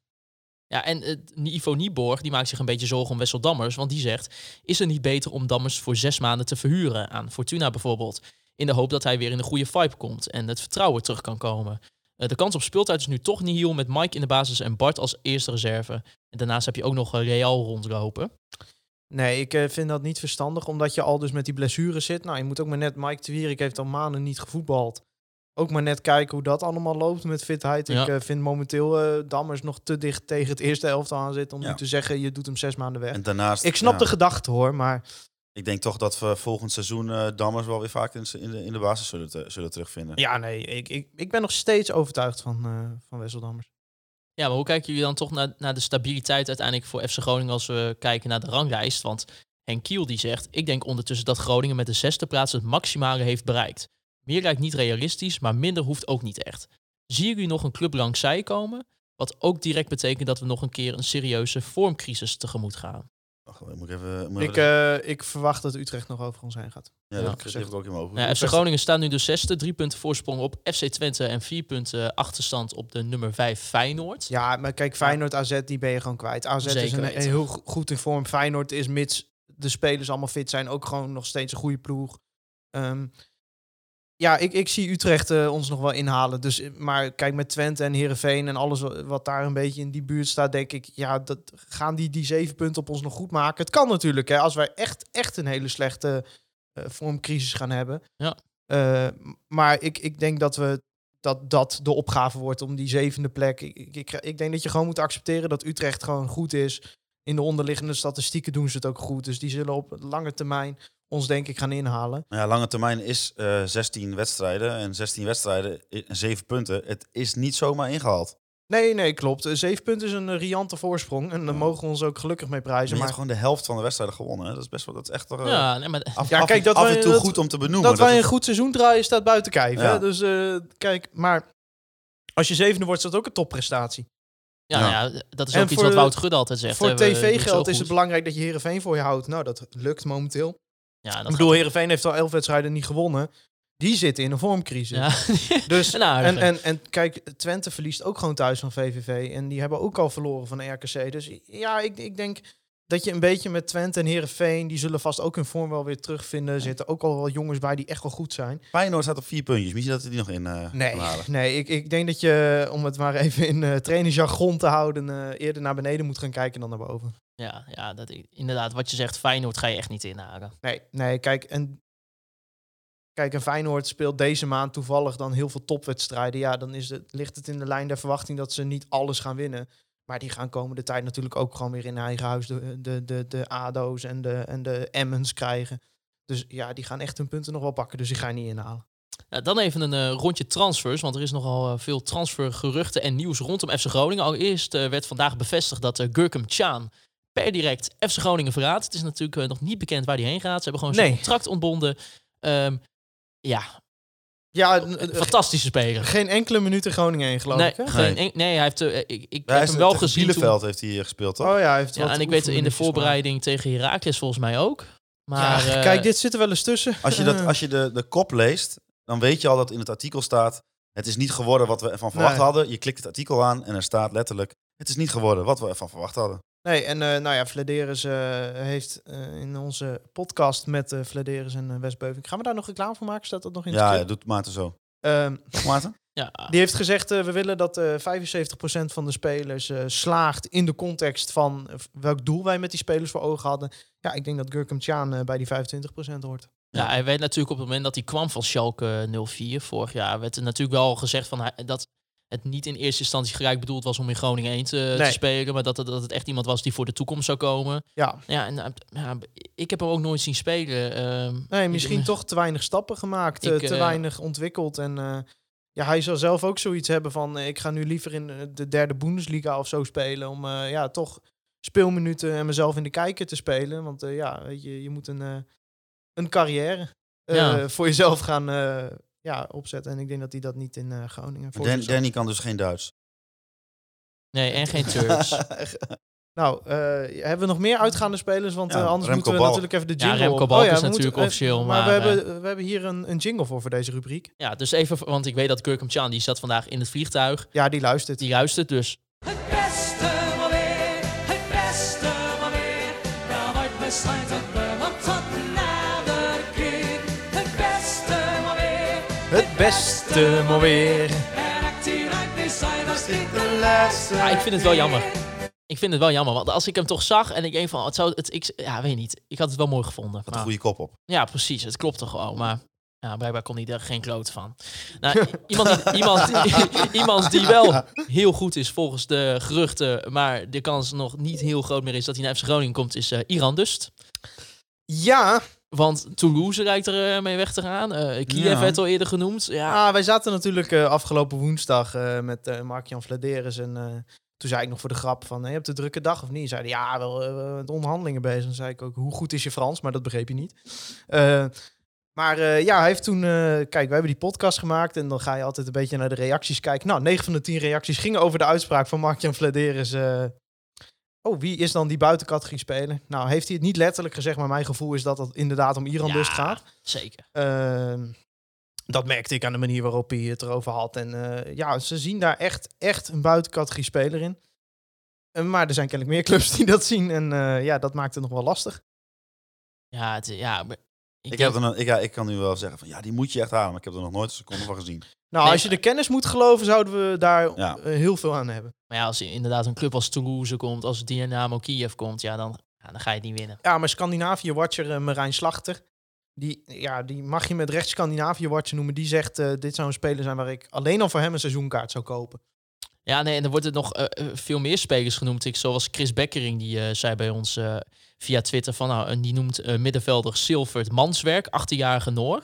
Ja, en uh, Ivo Nieborg die maakt zich een beetje zorgen om Wessel Dammers. Want die zegt, is het niet beter om Dammers voor zes maanden te verhuren aan Fortuna bijvoorbeeld? In de hoop dat hij weer in een goede vibe komt en het vertrouwen terug kan komen. Uh, de kans op speeltijd is nu toch niet heel met Mike in de basis en Bart als eerste reserve. En daarnaast heb je ook nog uh, Real rondlopen. Nee, ik uh, vind dat niet verstandig, omdat je al dus met die blessures zit. Nou, je moet ook maar net... Mike de Wierik heeft al maanden niet gevoetbald. ook maar net kijken hoe dat allemaal loopt met fitheid. Ja. Ik eh, vind momenteel eh Dammers nog te dicht tegen het eerste elftal aan zitten om Ja. nu te zeggen, je doet hem zes maanden weg. En daarnaast, Ik snap ja, de gedachte hoor, maar ik denk toch dat we volgend seizoen eh, Dammers wel weer vaak in, in, de, in de basis zullen, te- zullen terugvinden. ja, nee, ik, ik, ik ben nog steeds overtuigd van, eh van Wessel Dammers. Ja, maar hoe kijken jullie dan toch naar, naar de stabiliteit uiteindelijk voor FC Groningen als we kijken naar de ranglijst? Want Henk Kiel die zegt, ik denk ondertussen dat Groningen met de zesde plaats het maximale heeft bereikt. Meer lijkt niet realistisch, maar minder hoeft ook niet echt. Zie jullie nog een club langs zij komen? Wat ook direct betekent dat we nog een keer een serieuze vormcrisis tegemoet gaan. Moet ik even... Moet Ik, even eh, ik verwacht dat Utrecht nog over ons heen gaat. ja, ja, dat heb ik ook in mijn ogen. Nou, FC Groningen staat nu de zesde, drie punten voorsprong op FC Twente en vier punten achterstand op de nummer vijf Feyenoord. Ja, maar kijk, Feyenoord, AZ, die ben je gewoon kwijt. AZ is een, heel go- goed in vorm. Feyenoord is, mits de spelers allemaal fit zijn, ook gewoon nog steeds een goede ploeg. Ehm, ja, ik, ik zie Utrecht eh, ons nog wel inhalen. Dus, eh, maar kijk, met Twente en Herenveen en alles wa- wat daar een beetje in die buurt staat, denk ik, ja, dat, gaan die die zeven punten op ons nog goed maken? Het kan natuurlijk, hè, als wij echt, echt een hele slechte eh, vormcrisis gaan hebben. Ja. Maar ik, ik denk dat we dat dat de opgave wordt om die zevende plek. Ik, ik, ik, ik denk dat je gewoon moet accepteren dat Utrecht gewoon goed is. In de onderliggende statistieken doen ze het ook goed. Dus die zullen op lange termijn ons denk ik gaan inhalen. Nou ja, lange termijn is eh 16 wedstrijden. En 16 wedstrijden, i- 7 punten. Het is niet zomaar ingehaald. Nee, nee, klopt. Eh, Zeven punten is een eh, riante voorsprong. En daar Ja. mogen we ons ook gelukkig mee Maar prijzen. je hebt Maar gewoon de helft van de wedstrijden gewonnen. Hè? Dat is best wel, dat is echt toch, eh, Ja, nee, maar af, Ja, kijk, dat af wij- en toe dat- goed om te benoemen. dat wij een goed seizoen draaien staat buiten kijf. Ja. Hè? Dus eh, kijk, maar als je zevende wordt, is dat ook een topprestatie. ja, Ja. nou ja, dat is En ook iets wat Wout Gudde altijd zegt. Voor tv-geld is het belangrijk dat je Herenveen voor je houdt. Nou, dat lukt momenteel. Ja, dat ik bedoel, Herenveen heeft al elf wedstrijden niet gewonnen. Die zitten in een vormcrisis. Ja. *laughs* Dus, en, en, en kijk, Twente verliest ook gewoon thuis van VVV. En die hebben ook al verloren van RKC. Dus ja, ik, ik denk dat je een beetje met Twente en Herenveen... die zullen vast ook hun vorm wel weer terugvinden. Er zitten ook al wel jongens bij die echt wel goed zijn. Feyenoord staat op vier puntjes. Misschien dat we die nog in eh Nee, halen. nee ik, ik denk dat je, om het maar even in eh trainingsjargon te houden... eh, eerder naar beneden moet gaan kijken dan naar boven. Ja, ja dat, inderdaad, wat je zegt, Feyenoord ga je echt niet inhalen. Nee, nee, kijk, en... Kijk, en Feyenoord speelt deze maand toevallig dan heel veel topwedstrijden. Ja, dan is het, ligt het in de lijn der verwachting dat ze niet alles gaan winnen. Maar die gaan komende tijd natuurlijk ook gewoon weer in eigen huis de, de, de, de ADO's en de, en de Emmens krijgen. Dus ja, die gaan echt hun punten nog wel pakken. Dus die ga je niet inhalen. Dan even een eh, rondje transfers, want er is nogal eh, veel transfergeruchten en nieuws rondom FC Groningen. Allereerst eh, werd vandaag bevestigd dat Gurkum Chan per direct FC Groningen verraadt. Het is natuurlijk nog niet bekend waar hij heen gaat. Ze hebben gewoon zijn Nee. contract ontbonden. Ehm, ja, Ja, een fantastische speler. geen enkele minuut in Groningen heen, geloof Nee, ik. Hè? geen, Nee. en- nee, hij heeft, eh, ik, ik hij heb hem wel gezien toen- Bielefeld heeft hij hier gespeeld, toch? Oh ja, hij heeft Ja, wat en ik weet in de voorbereiding tegen Heracles volgens mij ook. Maar ja, eh, kijk, dit zit er wel eens tussen. Als je, dat, als je de, de kop leest, dan weet je al dat in het artikel staat... Het is niet geworden wat we ervan verwacht Nee. hadden. Je klikt het artikel aan en er staat letterlijk... Het is niet geworden wat we ervan verwacht hadden. Nee, en eh, nou ja, Vladeris eh, heeft eh, in onze podcast met uh, Vladeris en uh, Westbeuving... Gaan we daar nog reclame voor maken? Staat dat nog in het Ja, doet Maarten zo. Ehm, Toch Maarten? *laughs* ja, die heeft gezegd, eh, we willen dat eh 75% van de spelers eh, slaagt in de context van welk doel wij met die spelers voor ogen hadden. Ja, ik denk dat Gurkum Tjaan eh, bij die 25% hoort. Ja, hij weet natuurlijk op het moment dat hij kwam van Schalke 04 vorig jaar, werd er natuurlijk wel gezegd van hij, dat het niet in eerste instantie gelijk bedoeld was om in Groningen 1 te, spelen, maar dat het, dat het echt iemand was die voor de toekomst zou komen. Ja, Ja, en, eh, ja, ik heb hem ook nooit zien spelen. ehm, nee, misschien ik- toch te weinig stappen gemaakt, Ik, eh, te eh, weinig ontwikkeld. En eh, ja, hij zal zelf ook zoiets hebben van, ik ga nu liever in de derde Bundesliga of zo spelen. Om ja, toch speelminuten en mezelf in de kijker te spelen. Want ja, weet je, je moet een, een carrière Ja. voor jezelf gaan ja, opzetten. En ik denk dat hij dat niet in eh, Groningen voor Dan, Danny kan dus geen Duits. Nee, en geen Turks. *laughs* Nou, eh, hebben we nog meer uitgaande spelers? Want Ja, eh, anders Remco moeten we Balk. natuurlijk even de Ja, jingle... Remco op- Balk ja, is natuurlijk moeten- officieel, Maar, maar, we, hebben, we hebben hier een, een jingle voor, voor deze rubriek. ja, dus even, want ik weet dat Gurkum Chan, die zat vandaag in het vliegtuig. Ja, die luistert. Die luistert dus. Het beste maar weer. Ja, ik vind het wel jammer. Ik vind het wel jammer, want als ik hem toch zag en ik denk van, het zou, het, ik, ja, weet niet, ik had het wel mooi gevonden. Had een goede kop op. ja, precies, het klopte gewoon, maar Ja, blijkbaar kon hij er geen kloot van. Nou, *laughs* iemand, die, iemand, *laughs* iemand die wel heel goed is volgens de geruchten, maar de kans nog niet heel groot meer is dat hij naar FC Groningen komt, is eh, Iran Dust. Ja, Want Toulouse lijkt er eh, mee weg te gaan. Eh Kiev Ja. werd al eerder genoemd. Ja, Ah, wij zaten natuurlijk eh, afgelopen woensdag met Mark-Jan Vladeres. En toen zei ik nog voor de grap van, "Hey, je hebt een drukke dag of niet? Zeiden ja, wel met onderhandelingen bezig. Dan zei ik ook, hoe goed is je Frans? Maar dat begreep je niet. Maar ja, hij heeft toen... kijk, wij hebben die podcast gemaakt en dan ga je altijd een beetje naar de reacties kijken. Nou, 9 van de 10 reacties gingen over de uitspraak van Mark-Jan Vladeres. Oh, wie is dan die buitencategorie speler? Nou, heeft hij het niet letterlijk gezegd, maar mijn gevoel is dat het inderdaad om Iran Ja. dus gaat. zeker. Ehm, dat merkte ik aan de manier waarop hij het erover had. En eh, ja, ze zien daar echt, echt een buitencategorie speler in. Eh, maar er zijn kennelijk meer clubs *laughs* die dat zien. En eh, ja, dat maakt het nog wel lastig. Ja, het, ja ik heb er, een- ik, ja, ik kan nu wel zeggen van ja, die moet je echt halen. Maar ik heb er nog nooit een seconde van gezien. Nou, Nee, als je de kennis moet geloven, zouden we daar Ja. eh, heel veel aan hebben. Maar ja, als er inderdaad een club als Toulouse komt, als Dynamo Kiev komt, ja, dan, ja, dan ga je het niet winnen. Ja, maar Scandinavië-watcher eh, Marijn Slachter... Die, ja, die mag je met recht Scandinavië-watcher noemen. Die zegt, eh, dit zou een speler zijn waar ik alleen al voor hem een seizoenkaart zou kopen. Ja, nee, en er worden nog veel meer spelers genoemd. Ik, zoals Chris Bekkering, die eh, zei bij ons eh, via Twitter van, nou, en die noemt eh, middenvelder Silvert Manswerk, 18-jarige Noor.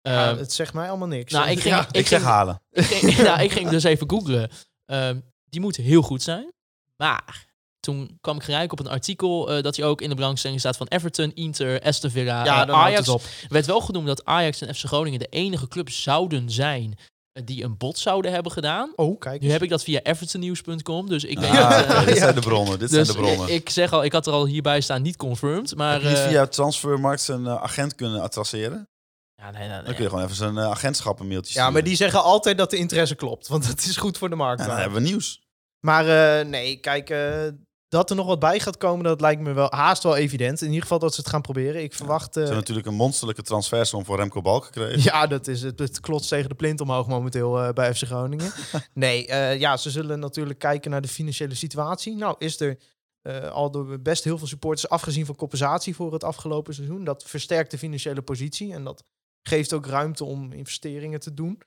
Ja, Ehm, het zegt mij allemaal niks. nou, ik *laughs* ging, Ja. ik Ik zeg ging, halen. ik ging, *laughs* nou, ik ging dus even googlen. Ehm, die moet heel goed zijn. Maar toen kwam ik gelijk op een artikel eh, dat hij ook in de belangstelling staat van Everton, Inter, Aston Villa, ja, houdt Ajax. het op. werd wel genoemd dat Ajax en FC Groningen de enige club zouden zijn die een bod zouden hebben gedaan. Oh, kijk Nu heb ik dat via evertonnieuws.com, dus ik Ah, *laughs* eh, oké, dit *laughs* ja. zijn de bronnen. Dit dus zijn de bronnen. ik zeg al, ik had er al hierbij staan niet confirmed, maar heb je eh, via Transfermarkt zijn eh, agent kunnen attraceren? ja, nee, nee, nee. Dan kun je gewoon even zijn eh, agentschap een mailtje Ja, sturen. maar die zeggen altijd dat de interesse klopt. Want het is goed voor de markt. Ja, dan hebben we nieuws. Maar eh, nee, kijk, eh, dat er nog wat bij gaat komen, dat lijkt me wel haast wel evident. In ieder geval dat ze het gaan proberen. Ik verwacht... Ze eh, hebben natuurlijk een monsterlijke transfersom voor Remco Balk gekregen. ja, dat is het. Het klotst tegen de plint omhoog momenteel eh, bij FC Groningen. *laughs* nee, eh, ja, ze zullen natuurlijk kijken naar de financiële situatie. Nou, is er al door best heel veel supporters afgezien van compensatie voor het afgelopen seizoen. Dat versterkt de financiële positie en dat geeft ook ruimte om investeringen te doen.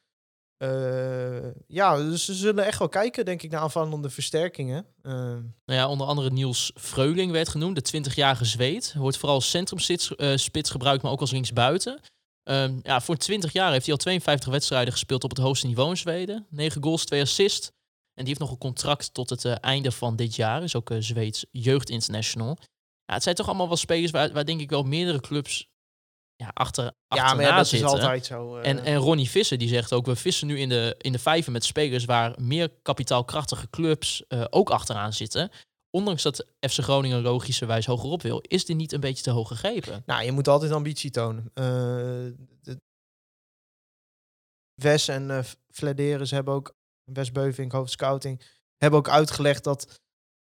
Eh, ja, dus ze zullen echt wel kijken, denk ik, naar aanvallende versterkingen. Eh, Nou ja, onder andere Niels Freuling werd genoemd, de 20-jarige Zweed. Wordt vooral als centrumspits eh, gebruikt, maar ook als linksbuiten. Ehm ja, voor 20 jaar heeft hij al 52 wedstrijden gespeeld op het hoogste niveau in Zweden. 9 goals, 2 assists. En die heeft nog een contract tot het eh, einde van dit jaar. Is ook uh, Zweeds jeugd international. Ja, het zijn toch allemaal wel spelers waar, waar denk ik wel meerdere clubs ja, achter, ja, achterna maar ja, dat zitten. is altijd zo. eh. En, en Ronnie Visser die zegt ook, we vissen nu in de, in de vijver met spelers waar meer kapitaalkrachtige clubs eh, ook achteraan zitten. Ondanks dat FC Groningen logischerwijs hogerop wil, is dit niet een beetje te hoog gegrepen? Nou, je moet altijd ambitie tonen. Eh, de- Wes en Flederis hebben ook, Wes Beuving, hoofdscouting, hebben ook uitgelegd dat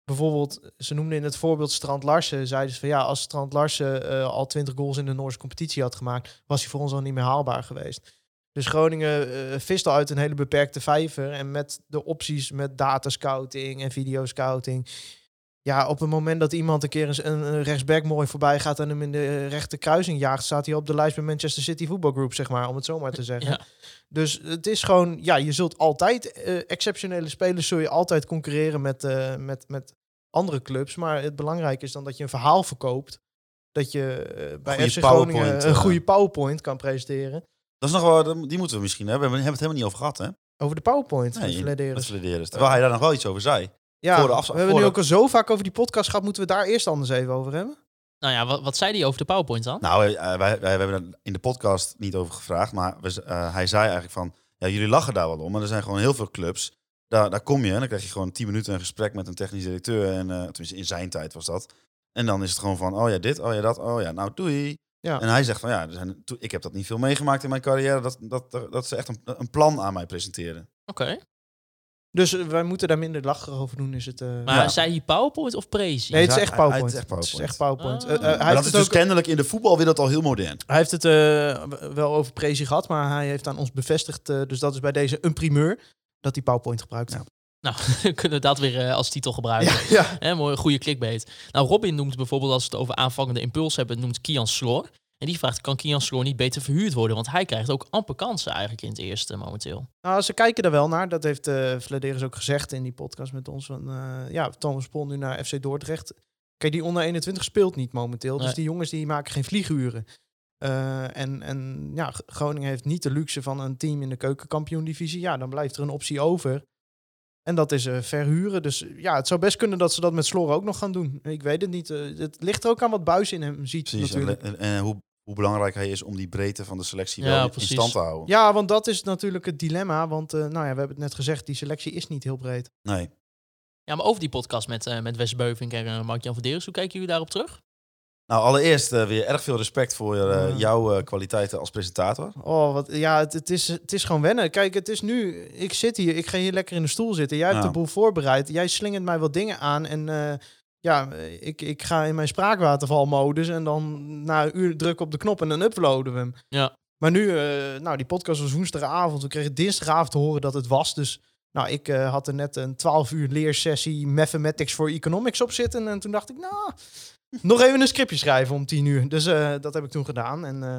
bijvoorbeeld, ze noemden in het voorbeeld Strand Larsen, zeiden ze van ja, als Strand Larsen eh, al 20 goals in de Noorse competitie had gemaakt, was hij voor ons al niet meer haalbaar geweest. Dus Groningen eh vist al uit een hele beperkte vijver en met de opties met datascouting en videoscouting ja, op het moment dat iemand een keer eens een, een rechtsback mooi voorbij gaat en hem in de rechte kruising jaagt, staat hij op de lijst bij Manchester City Football Group, zeg maar, om het zo maar te zeggen. Ja. Dus het is gewoon, ja, je zult altijd, eh, exceptionele spelers zul je altijd concurreren met, met, met andere clubs. Maar het belangrijke is dan dat je een verhaal verkoopt. Dat je eh, bij Goeie FC Groningen PowerPoint, een eh. goede PowerPoint kan presenteren. Dat is nog wel, die moeten we misschien hebben. We hebben het helemaal niet over gehad, hè? Over de PowerPoint. Nee, van Flederis. Terwijl hij daar nog wel iets over zei. Ja, voor de afs- we hebben voor nu de- ook al zo vaak over die podcast gehad. Moeten we daar eerst anders even over hebben? Nou ja, wat, wat zei hij over de PowerPoint dan? Nou, eh, wij, wij, wij hebben er in de podcast niet over gevraagd. Maar we, eh, hij zei eigenlijk van... Ja, jullie lachen daar wel om. Maar er zijn gewoon heel veel clubs. Daar, daar kom je en dan krijg je gewoon 10 minuten een gesprek met een technisch directeur. En eh, tenminste, in zijn tijd was dat. En dan is het gewoon van, oh ja, dit, oh ja, dat, oh ja, nou doei. Ja. En hij zegt van, ja, er zijn, ik heb dat niet veel meegemaakt in mijn carrière. Dat, dat, dat ze echt een, een plan aan mij presenteren. Oké. Dus eh, wij moeten daar minder lacherig over doen. Is het, eh, Maar Ja. zei hij PowerPoint of Prezi? Nee, het is hij- echt hij- hij- PowerPoint. het is echt Het is echt PowerPoint. Ah. Hij, Maar heeft dat is dus ook, kennelijk in de voetbal weer dat al heel modern. hij heeft het eh, wel over Prezi gehad, maar hij heeft aan ons bevestigd. eh, dus dat is bij deze een primeur dat hij PowerPoint gebruikt. Ja. Nou, *laughs* kunnen we dat weer eh, als titel gebruiken. Ja, ja. Mooi, goede clickbait. Nou, Robin noemt bijvoorbeeld, als we het over aanvangende impuls hebben, noemt Kian Sloor. En die vraagt, kan Kian Sloor niet beter verhuurd worden? Want hij krijgt ook amper kansen eigenlijk in het eerste momenteel. Nou, ze kijken er wel naar. Dat heeft eh Vladeris ook gezegd in die podcast met ons. Van, eh, ja, Thomas Pol nu naar FC Dordrecht. Kijk, die onder 21 speelt niet momenteel. Dus Nee. die jongens die maken geen vlieguren. Eh, en, en ja, Groningen heeft niet de luxe van een team in de keukenkampioen-divisie. Ja, dan blijft er een optie over. En dat is eh, verhuren. Dus eh, ja, het zou best kunnen dat ze dat met Slor ook nog gaan doen. Ik weet het niet. Het ligt er ook aan wat Buis in hem ziet Precies. En, natuurlijk. en, en hoe, hoe belangrijk hij is om die breedte van de selectie Ja, wel in precies. stand te houden. Ja, want dat is natuurlijk het dilemma. Want eh, nou ja, we hebben het net gezegd, die selectie is niet heel breed. Nee. Ja, maar over die podcast met, eh met Wes Beuving en uh, Mark-Jan Verderes, hoe kijken jullie daarop terug? Nou, allereerst eh, weer erg veel respect voor eh, Ja. jouw eh, kwaliteiten als presentator. Oh, wat, ja, het, het, is, het is gewoon wennen. Kijk, het is nu, ik zit hier, ik ga hier lekker in de stoel zitten. Jij hebt Ja. de boel voorbereid. Jij slingert mij wat dingen aan en eh, ja, ik, ik ga in mijn spraakwatervalmodus en dan na een uur druk op de knop en dan uploaden we hem. Ja. Maar nu, eh, nou, die podcast was woensdagavond. We kregen dinsdagavond te horen dat het was. Dus nou, ik eh, had er net een 12 uur leersessie Mathematics for Economics op zitten. En toen dacht ik, nou, nog even een scriptje schrijven om 10 uur. Dus eh, dat heb ik toen gedaan. En eh,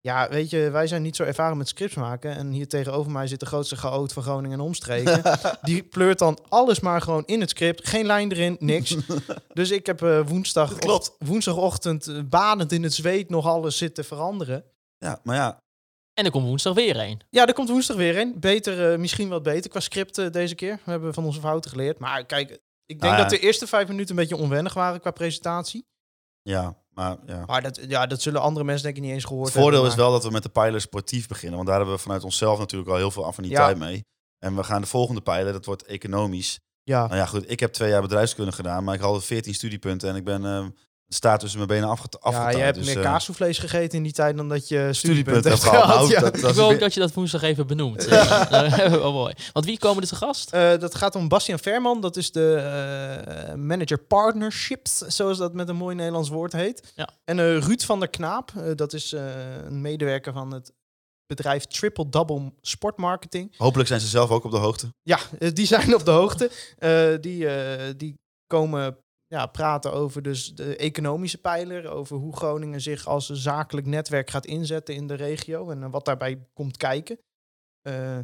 ja, weet je, wij zijn niet zo ervaren met scripts maken. En hier tegenover mij zit de grootste chaot van Groningen en omstreken. *laughs* Die pleurt dan alles maar gewoon in het script. Geen lijn erin, niks. *laughs* dus ik heb eh, woensdag, Klopt. woensdagochtend badend in het zweet nog alles zitten veranderen. Ja, maar ja, En er komt woensdag weer een. Ja, er komt woensdag weer een. Beter, eh, misschien wat beter qua script deze keer. We hebben van onze fouten geleerd. Maar kijk, ik denk ja. dat de eerste vijf minuten een beetje onwennig waren qua presentatie. ja, maar ja. Maar dat, ja, dat zullen andere mensen denk ik niet eens gehoord Het voordeel is hebben. wel dat we met de pijler sportief beginnen. Want daar hebben we vanuit onszelf natuurlijk al heel veel affiniteit mee. En we gaan de volgende pijler, dat wordt economisch. Ja. Nou ja, goed, ik heb twee jaar bedrijfskunde gedaan, maar ik had 14 studiepunten en ik ben eh, de staat tussen mijn benen afget ja, afgetouwd. je hebt dus, meer eh, kaasvlees gegeten in die tijd dan dat je heb hebt. Nou, ja. dat, dat Ik is wil ook weer- dat je dat woensdag even benoemt. *laughs* Ja. wel mooi. Want wie komen er te gast? Eh, dat gaat om Bastiaan Verman. Dat is de eh, manager partnerships, zoals dat met een mooi Nederlands woord heet. Ja. En eh, Ruud van der Knaap, dat is eh, een medewerker van het bedrijf Triple Double Sportmarketing. Hopelijk zijn ze zelf ook op de hoogte. Ja, die zijn op de hoogte. Eh, die, eh, die komen ja, praten over dus de economische pijler. Over hoe Groningen zich als zakelijk netwerk gaat inzetten in de regio. En eh, wat daarbij komt kijken. Eh,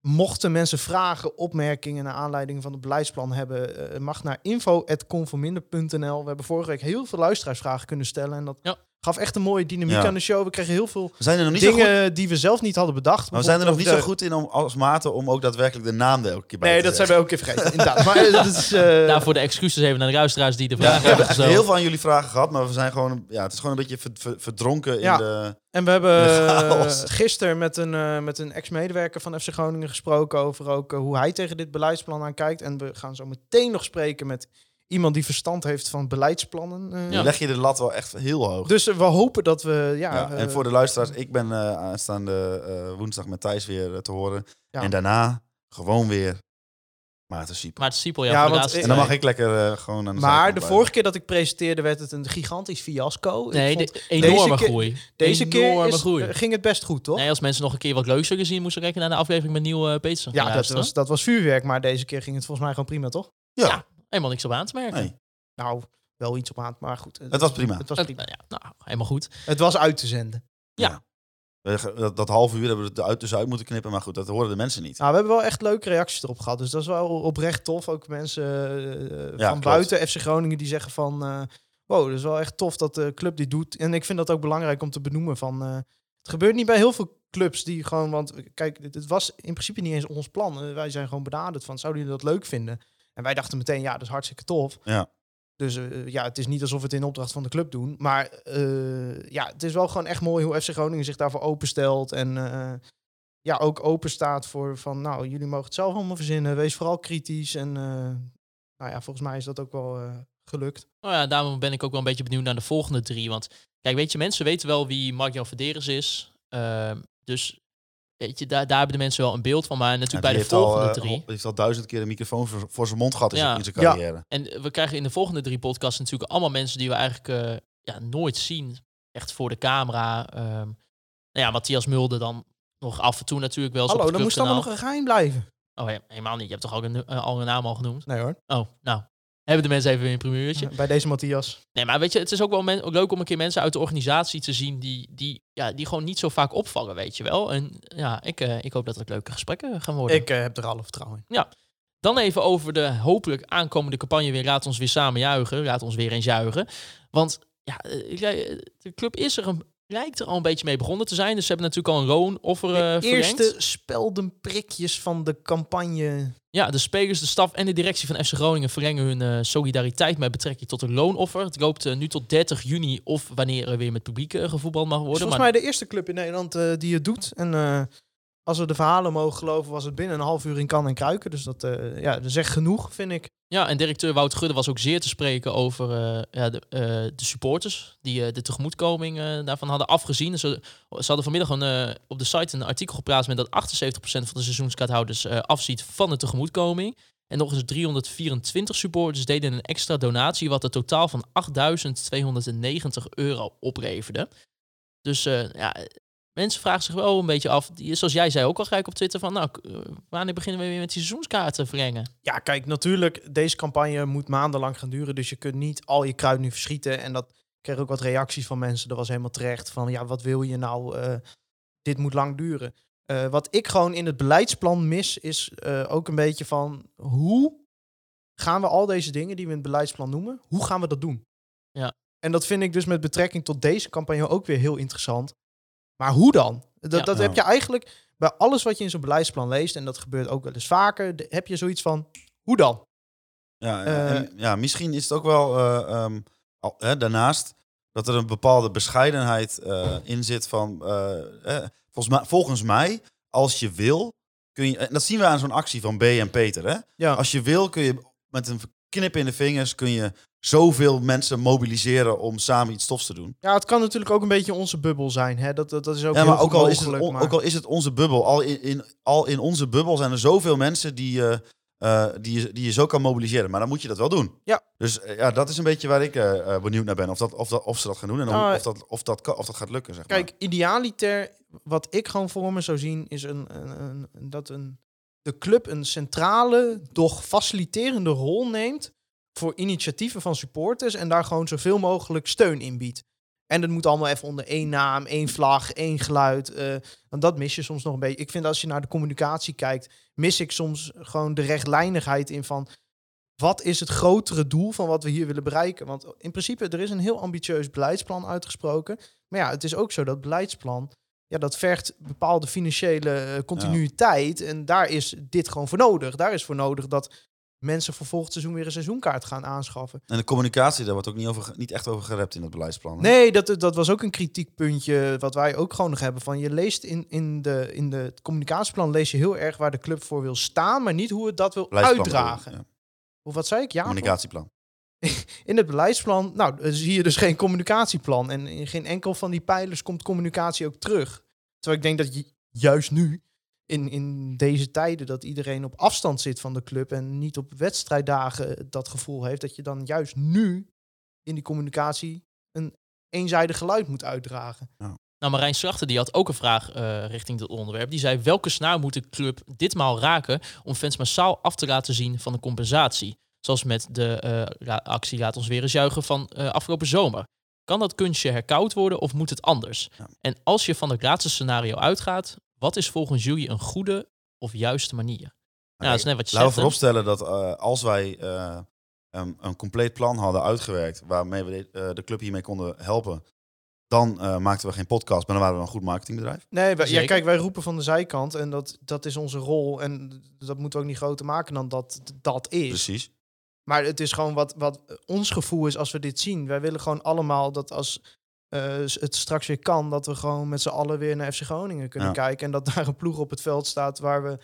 mochten mensen vragen, opmerkingen naar aanleiding van het beleidsplan hebben, eh, mag naar info.conforminder.nl. We hebben vorige week heel veel luisteraarsvragen kunnen stellen. En dat. Gaf echt een mooie dynamiek Ja. aan de show. We kregen heel veel We zijn er nog niet zo goed, dingen die we zelf niet hadden bedacht. maar we zijn er nog niet zo goed in om als mate om ook daadwerkelijk de naam er elke keer bij Nee, te dat zijn we ook even vergeten. Inderdaad. Maar eh, dat is, eh, *laughs* Daarvoor de excuses even naar de luisteraars die de Ja, vraag we hebben echt heel veel aan jullie vragen gehad, maar we zijn gewoon, ja, het is gewoon een beetje ver- ver- verdronken Ja. in de... En we hebben eh, gisteren met een, met een ex-medewerker van FC Groningen gesproken over ook hoe hij tegen dit beleidsplan aankijkt. En we gaan zo meteen nog spreken met iemand die verstand heeft van beleidsplannen. eh. Leg je de lat wel echt heel hoog. Dus eh, we hopen dat we, ja... Ja, en eh, voor de luisteraars, ik ben eh, aanstaande eh, woensdag met Thijs weer te horen. Ja. En daarna gewoon weer Maarten Siepel. Maar het is Siepel, ja, Ja, voor de want- laatste En dan mag ik lekker gewoon aan de maar de blijven. vorige keer dat ik presenteerde werd het een gigantisch fiasco. Ik Nee, vond- de enorme groei. deze keer enorme is, groei. ging het best goed, toch? Nee, als mensen nog een keer wat leuks willen zien, moesten ze kijken naar de aflevering met Nieuw uh, Petersen. ja, dat was, dat was vuurwerk, maar deze keer ging het volgens mij gewoon prima, toch? Ja, Ja. Helemaal niks op aan te merken. nee. Nou, wel iets op aan, maar goed. Het was prima. Het was Het- prima. ja, nou, helemaal goed. Het was uit te zenden. We- Dat, dat half uur hebben we er uit, tussenuit moeten knippen, maar goed, dat horen de mensen niet. Nou, we hebben wel echt leuke reacties erop gehad. Dus dat is wel oprecht tof. Ook mensen eh, Ja, van klopt. buiten FC Groningen die zeggen van... eh, wow, dat is wel echt tof dat de club dit doet. En ik vind dat ook belangrijk om te benoemen van... eh, het gebeurt niet bij heel veel clubs die gewoon... Want kijk, dit, het was in principe niet eens ons plan. Eh, wij zijn gewoon benaderd van, zouden jullie dat leuk vinden? En wij dachten meteen, ja, dat is hartstikke tof. Ja. Dus eh, ja, het is niet alsof we het in opdracht van de club doen. Maar eh, ja, het is wel gewoon echt mooi hoe FC Groningen zich daarvoor openstelt. En eh, ja, ook open staat voor van, nou, jullie mogen het zelf allemaal verzinnen. Wees vooral kritisch. En eh, nou ja, volgens mij is dat ook wel eh, gelukt. Nou ja, daarom ben ik ook wel een beetje benieuwd naar de volgende drie. Want kijk, weet je, mensen weten wel wie Mark-Jan Verderes is. Ehm, dus weet je, daar, daar hebben de mensen wel een beeld van. Maar natuurlijk bij de al, volgende eh, drie. al- die heeft al duizend keer een microfoon voor, voor zijn mond gehad in, Ja. zijn- in zijn Ja. carrière. En we krijgen in de volgende drie podcasts natuurlijk allemaal mensen die we eigenlijk eh, ja, nooit zien. Echt voor de camera. Ehm nou ja, Matthias Mulder dan nog af en toe natuurlijk wel Hallo, dan moest allemaal clubkanaal. nog een geheim blijven. Oh, he- helemaal niet. Je hebt toch al een, eh, al een naam al genoemd? Nee hoor. Oh, nou. Hebben de mensen even weer een primeurtje. Bij deze Matthias. Nee, maar weet je, het is ook wel men- ook leuk om een keer mensen uit de organisatie te zien die, die, ja, die gewoon niet zo vaak opvallen, weet je wel. En ja, ik, eh, ik hoop dat het leuke gesprekken gaan worden. Ik eh, heb er alle vertrouwen in. Dan even over de hopelijk aankomende campagne weer. Laat ons weer samen juichen. Laat ons weer eens juichen. Want ja, eh, de club is er een, lijkt er al een beetje mee begonnen te zijn. Dus ze hebben natuurlijk al een loonoffer eh de verlengd. eerste speldenprikjes van de campagne. Ja, de spelers, de staf en de directie van FC Groningen verlengen hun eh, solidariteit met betrekking tot een loonoffer. Het loopt eh, nu tot 30 juni of wanneer er weer met publiek eh, gevoetbald mag worden. volgens mij de eerste club in Nederland eh, die het doet. En eh, als we de verhalen mogen geloven, was het binnen een half uur in kan en kruiken. Dus dat, eh, ja, dat zegt genoeg, vind ik. Ja, en directeur Wout Gudde was ook zeer te spreken over eh, ja, de, eh, de supporters die de tegemoetkoming daarvan hadden afgezien. Ze, ze hadden vanmiddag een, op de site een artikel geplaatst met dat 78% van de seizoenskaarthouders afziet van de tegemoetkoming. En nog eens 324 supporters deden een extra donatie, wat een totaal van 8.290 euro opleverde. Dus ja, mensen vragen zich wel een beetje af, die- zoals jij zei ook al gelijk op Twitter, van nou, eh, wanneer beginnen we weer met die seizoenskaarten verlengen? Ja, kijk, natuurlijk, deze campagne moet maandenlang gaan duren. Dus je kunt niet al je kruid nu verschieten. En dat kreeg ook wat reacties van mensen. Dat was helemaal terecht. Van ja, wat wil je nou? eh, dit moet lang duren. Eh, wat ik gewoon in het beleidsplan mis, is ook een beetje van hoe gaan we al deze dingen die we in het beleidsplan noemen, hoe gaan we dat doen? Ja. En dat vind ik dus met betrekking tot deze campagne ook weer heel interessant. Maar hoe dan? Dat, Ja. dat heb je eigenlijk bij alles wat je in zo'n beleidsplan leest, en dat gebeurt ook wel eens vaker, heb je zoiets van, hoe dan? Ja, Eh, en, ja, misschien is het ook wel eh, ehm, al, hè, daarnaast dat er een bepaalde bescheidenheid eh, in zit van, eh, eh, volgens, mij, volgens mij, als je wil, kun je, en dat zien we aan zo'n actie van B en Peter, hè? Ja. Als je wil, kun je met een knip in de vingers, kun je zoveel mensen mobiliseren om samen iets stofs te doen. Ja, het kan natuurlijk ook een beetje onze bubbel zijn. Hè? Dat, dat, dat is ook Ja, maar ook al, is het mogelijk, on- maar- ook al is het onze bubbel, al in, in, al in onze bubbel zijn er zoveel mensen die, eh, eh, die, je, die je zo kan mobiliseren. Maar dan moet je dat wel doen. Ja. Dus eh, ja, dat is een beetje waar ik benieuwd naar ben. Of, dat, of, dat, of ze dat gaan doen en Nou, of, of, dat, of, dat, of dat gaat lukken. Zeg maar. Kijk, idealiter, wat ik gewoon voor me zou zien, is een, een, een- dat een, de club een centrale, doch faciliterende rol neemt voor initiatieven van supporters en daar gewoon zoveel mogelijk steun in biedt. En dat moet allemaal even onder één naam, één vlag, één geluid. eh, want dat mis je soms nog een beetje. Ik vind als je naar de communicatie kijkt, mis ik soms gewoon de rechtlijnigheid in van wat is het grotere doel van wat we hier willen bereiken? Want in principe, er is een heel ambitieus beleidsplan uitgesproken. Maar ja, het is ook zo dat beleidsplan, ja, dat vergt bepaalde financiële eh, continuïteit. En daar is dit gewoon voor nodig. Daar is voor nodig dat mensen voor volgend seizoen weer een seizoenkaart gaan aanschaffen. En de communicatie, daar wordt ook niet, over, niet echt over gerept in het beleidsplan. hè? Nee, dat, dat was ook een kritiekpuntje wat wij ook gewoon nog hebben. Van je leest in, in, de, in de het communicatieplan lees je heel erg waar de club voor wil staan, maar niet hoe het dat wil uitdragen. ja. Of wat zei ik? Ja. Communicatieplan. *laughs* In het beleidsplan, nou, zie je dus geen communicatieplan. En in geen enkel van die pijlers komt communicatie ook terug. Terwijl ik denk dat je juist nu, in, in deze tijden, dat iedereen op afstand zit van de club en niet op wedstrijddagen dat gevoel heeft, dat je dan juist nu in die communicatie een eenzijdig geluid moet uitdragen. Nou, Marijn Slachter die had ook een vraag eh, richting dit onderwerp. Die zei, welke snaar moet de club ditmaal raken om fans massaal af te laten zien van de compensatie? Zoals met de eh, actie Laat ons weer eens juichen van eh, afgelopen zomer. Kan dat kunstje herkoud worden of moet het anders? Ja. En als je van het laatste scenario uitgaat, wat is volgens jullie een goede of juiste manier? Ja, dat is net wat je Laten we vooropstellen dat eh, als wij eh, een, een compleet plan hadden uitgewerkt, waarmee we de, eh, de club hiermee konden helpen, dan eh, maakten we geen podcast, maar dan waren we een goed marketingbedrijf. Nee, wij- ja, kijk, wij roepen van de zijkant en dat, dat is onze rol. En dat moeten we ook niet groter maken dan dat dat is. Precies. Maar het is gewoon wat, wat ons gevoel is als we dit zien. Wij willen gewoon allemaal dat als eh, het straks weer kan, dat we gewoon met z'n allen weer naar FC Groningen kunnen Ja. kijken. En dat daar een ploeg op het veld staat waar we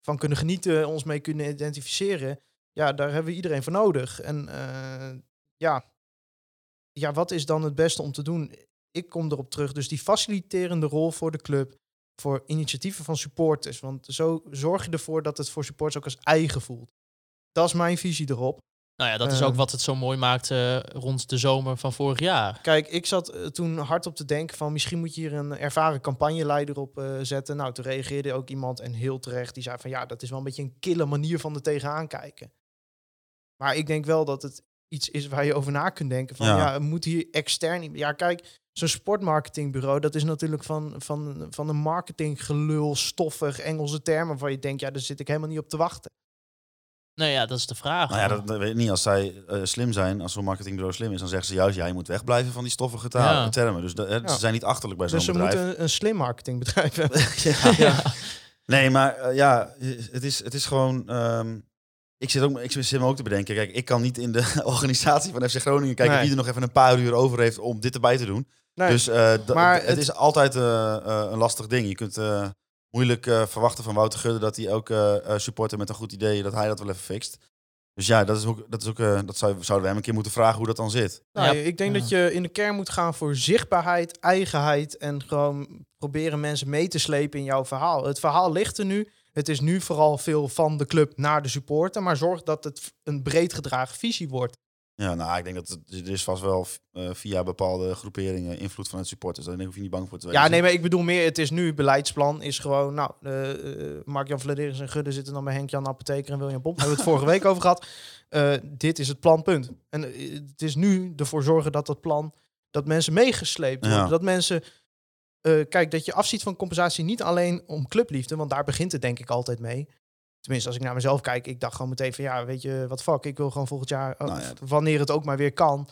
van kunnen genieten, ons mee kunnen identificeren. Ja, daar hebben we iedereen voor nodig. En eh, ja. ja, wat is dan het beste om te doen? Ik kom erop terug. Dus die faciliterende rol voor de club, voor initiatieven van supporters. Want zo zorg je ervoor dat het voor supporters ook als eigen voelt. Dat is mijn visie erop. Nou ja, dat is ook wat het zo mooi maakt eh, rond de zomer van vorig jaar. Kijk, ik zat eh, toen hard op te denken van misschien moet je hier een ervaren campagneleider op eh, zetten. Nou, toen reageerde ook iemand en heel terecht die zei van ja, dat is wel een beetje een kille manier van er tegenaan kijken. Maar ik denk wel dat het iets is waar je over na kunt denken. Van Ja. ja, moet hier extern... Ja, kijk, zo'n sportmarketingbureau, dat is natuurlijk van, van, van een marketinggelul, stoffig, Engelse termen, waarvan je denkt, ja, daar zit ik helemaal niet op te wachten. Nou ja, dat is de vraag. Nou ja, dat, dat weet ik niet. Als zij eh, slim zijn, als zo'n marketingbureau slim is, dan zeggen ze juist, ja, je moet wegblijven van die stoffige taal, Ja. termen. Dus dat- hè, Ja. ze zijn niet achterlijk bij zo'n Dus ze bedrijf. moeten een, een slim marketingbedrijf hebben. *laughs* ja. Nee, maar eh, ja, het is, het is gewoon. ehm, ik zit, ook, ik zit me ook te bedenken. Kijk, ik kan niet in de *laughs* organisatie van FC Groningen kijken Nee. wie er nog even een paar uur over heeft om dit erbij te doen. Nee, Dus eh, maar het, het- is altijd een lastig ding. Je kunt eh, moeilijk eh, verwachten van Wouter Gudde dat hij elke eh, supporter met een goed idee dat hij dat wel even fixt. Dus ja, dat is ook, dat is ook, eh, dat zou, zouden we hem een keer moeten vragen hoe dat dan zit. Nou, Ja. ik denk Ja. dat je in de kern moet gaan voor zichtbaarheid, eigenheid en gewoon proberen mensen mee te slepen in jouw verhaal. Het verhaal ligt er nu. Het is nu vooral veel van de club naar de supporter, maar zorg dat het een breed gedragen visie wordt. Ja, nou, ik denk dat het, er is vast wel eh, via bepaalde groeperingen invloed van het supporters. Daar hoef je niet bang voor te Ja, wezen. nee, maar ik bedoel meer, het is nu, beleidsplan is gewoon, nou, eh, eh, Mark-Jan Vladeris en Gudde zitten dan bij Henk-Jan Apotheker en William Bob. Daar hebben we het vorige week over gehad. Eh, dit is het planpunt. En het is nu ervoor zorgen dat dat plan, dat mensen meegesleept worden. Ja. Dat mensen, kijk, dat je afziet van compensatie niet alleen om clubliefde, want daar begint het denk ik altijd mee. Tenminste, als ik naar mezelf kijk, ik dacht gewoon meteen van, ja, weet je, wat fuck, ik wil gewoon volgend jaar, eh, Nou ja, dat- wanneer het ook maar weer kan,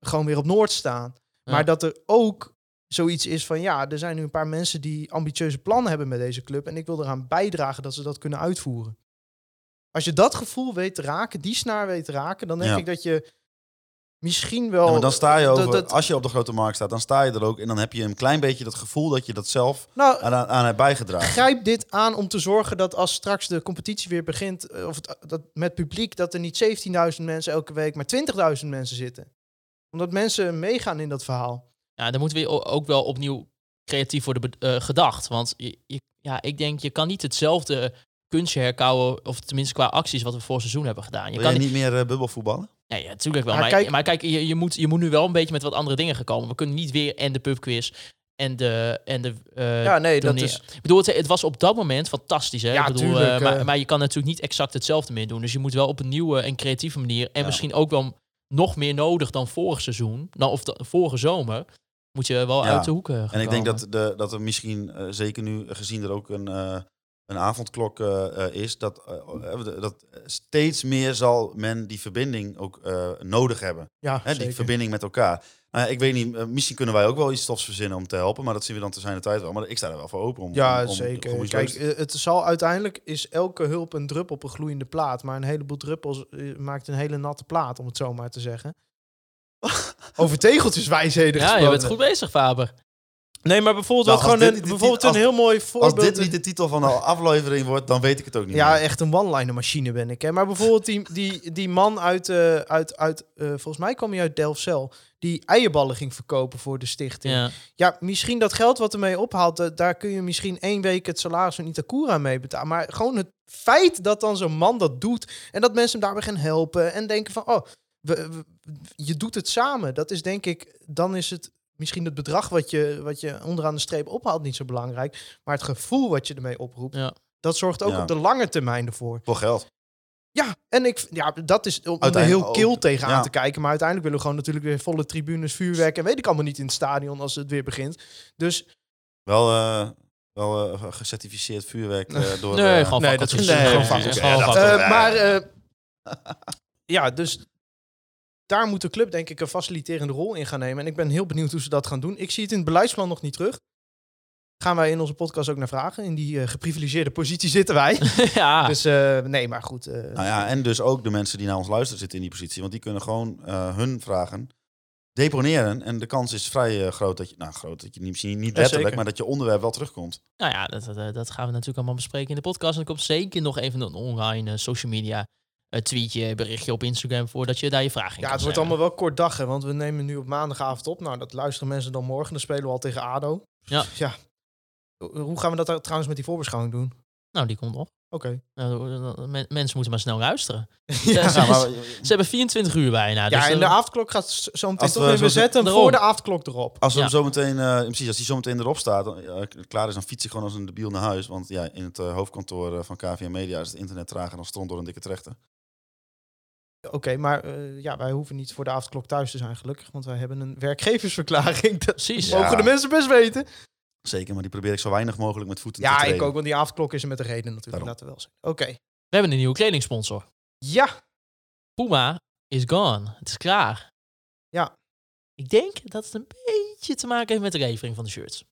gewoon weer op Noord staan. Ja. Maar dat er ook zoiets is van ja, er zijn nu een paar mensen die ambitieuze plannen hebben met deze club. En ik wil eraan bijdragen dat ze dat kunnen uitvoeren. Als je dat gevoel weet te raken, die snaar weet te raken, dan denk Ja. ik dat je misschien wel. Ja, maar dan sta je over, dat- als je op de grote markt staat, dan sta je er ook. En dan heb je een klein beetje dat gevoel dat je dat zelf nou, aan, aan hebt bijgedragen. grijp dit aan om te zorgen dat als straks de competitie weer begint, eh, of het, dat met publiek, dat er niet 17.000 mensen elke week, maar 20.000 mensen zitten. Omdat mensen meegaan in dat verhaal. Ja, dan moeten we ook wel opnieuw creatief worden eh, gedacht. Want je, je- ja, ik denk, je kan niet hetzelfde kunstje herkauwen, of tenminste qua acties wat we voor seizoen hebben gedaan. Je Wil kan je niet, meer eh, bubbelvoetballen? Ja, ja, natuurlijk wel. Maar Maar, kijk- maar kijk, je, je, moet, je moet nu wel een beetje met wat andere dingen gaan komen. We kunnen niet weer en de pubquiz en de... En de eh, Ja, nee, dat is. Ik bedoel, het, het was op dat moment fantastisch. Hè? Ja, ik bedoel, tuurlijk, eh, maar, eh. maar je kan natuurlijk niet exact hetzelfde meer doen. Dus je moet wel op een nieuwe en creatieve manier. En Ja. misschien ook wel nog meer nodig dan vorig seizoen. Dan, of de, vorige zomer. Moet je wel Ja. uit de hoeken En ik denk dat, de, dat er misschien, zeker nu gezien er ook een, eh, een avondklok eh, eh, is, dat, eh, dat steeds meer zal men die verbinding ook eh, nodig hebben. Ja, Hè, die verbinding met elkaar. Nou ja, ik weet niet, misschien kunnen wij ook wel iets stofs verzinnen om te helpen, maar dat zien we dan te zijn de tijd wel. Maar ik sta er wel voor open om. Ja, om, om zeker. Kijk, het zal uiteindelijk is elke hulp een drup op een gloeiende plaat. Maar een heleboel druppels maakt een hele natte plaat, om het zo maar te zeggen. *laughs* Over tegeltjes wijsheden Ja, je gesproken. bent goed bezig, Faber. Nee, maar bijvoorbeeld, Nou, wat als gewoon dit een, bijvoorbeeld een heel mooi Als voorbeeld. dit niet de titel van de aflevering wordt, dan weet ik het ook niet Ja, meer. echt een one-liner machine ben ik. Hè. Maar bijvoorbeeld die, die, die man uit, eh, uit, uit eh, volgens mij kwam hij uit Delfzijl, die eierballen ging verkopen voor de stichting. Ja. Ja, misschien dat geld wat ermee ophaalt, eh, daar kun je misschien één week het salaris van Itakura mee betalen. Maar gewoon het feit dat dan zo'n man dat doet en dat mensen hem daarbij gaan helpen en denken van, oh, we, we- je doet het samen. Dat is denk ik, dan is het misschien het bedrag wat je, wat je onderaan de streep ophaalt niet zo belangrijk. Maar het gevoel wat je ermee oproept, Ja. dat zorgt ook Ja. op de lange termijn ervoor. Voor geld. Ja, en ik, ja, dat is om er heel kil tegenaan ja. te kijken. Maar uiteindelijk willen we gewoon natuurlijk weer volle tribunes, vuurwerk en weet ik allemaal niet in het stadion als het weer begint. Dus Wel, eh, wel eh, gecertificeerd vuurwerk eh, door... *laughs* Nee, gewoon nee, dat is- nee, Gewoon. Eh, maar eh, *laughs* ja, dus daar moet de club denk ik een faciliterende rol in gaan nemen. En ik ben heel benieuwd hoe ze dat gaan doen. Ik zie het in het beleidsplan nog niet terug. Gaan wij in onze podcast ook naar vragen. In die eh, geprivilegeerde positie zitten wij. *laughs* ja, Dus eh, nee, maar goed. eh, Nou ja, en dus ook de mensen die naar ons luisteren zitten in die positie. Want die kunnen gewoon eh, hun vragen deponeren. En de kans is vrij groot dat je, nou groot, dat je niet, misschien niet letterlijk, maar dat je onderwerp wel terugkomt. nou ja dat, dat, dat gaan we natuurlijk allemaal bespreken in de podcast. En er komt zeker nog even een online social media tweetje, berichtje op Instagram voor dat je daar je vraag in Ja, kan het wordt allemaal wel kort dag, hè, want we nemen nu op maandagavond op. Nou, dat luisteren mensen dan morgen. Dan spelen we al tegen ADO. Ja. ja. Hoe gaan we dat trouwens met die voorbeschouwing doen? Nou, die komt op. Oké. Nou, men- mensen moeten maar snel luisteren. *laughs* Ja, Ze, Ja, hebben 24 uur bijna. ja, dus, en de eh, avondklok gaat zo meteen Als toch zetten voor de avondklok erop. als we Ja. hem zo meteen, eh, precies, als hij zo meteen erop staat, dan, ja, klaar is, dan fiets ik gewoon als een debiel naar huis. Want ja, in het eh, hoofdkantoor van KVM Media is het internet trager dan stront door een dikke trechter. Oké, maar eh, ja, wij hoeven niet voor de avondklok thuis te zijn, gelukkig. Want wij hebben een werkgeversverklaring. *laughs* Dat Precies. Ja. mogen de mensen best weten. Zeker, maar die probeer ik zo weinig mogelijk met voeten te Ja, ik ook, want die avondklok is er met een reden natuurlijk. Daarom. Laten we wel zeggen. Oké. We hebben een nieuwe kledingsponsor. Ja, Puma is gone. Het is klaar. Ja. Ik denk dat het een beetje te maken heeft met de levering van de shirts.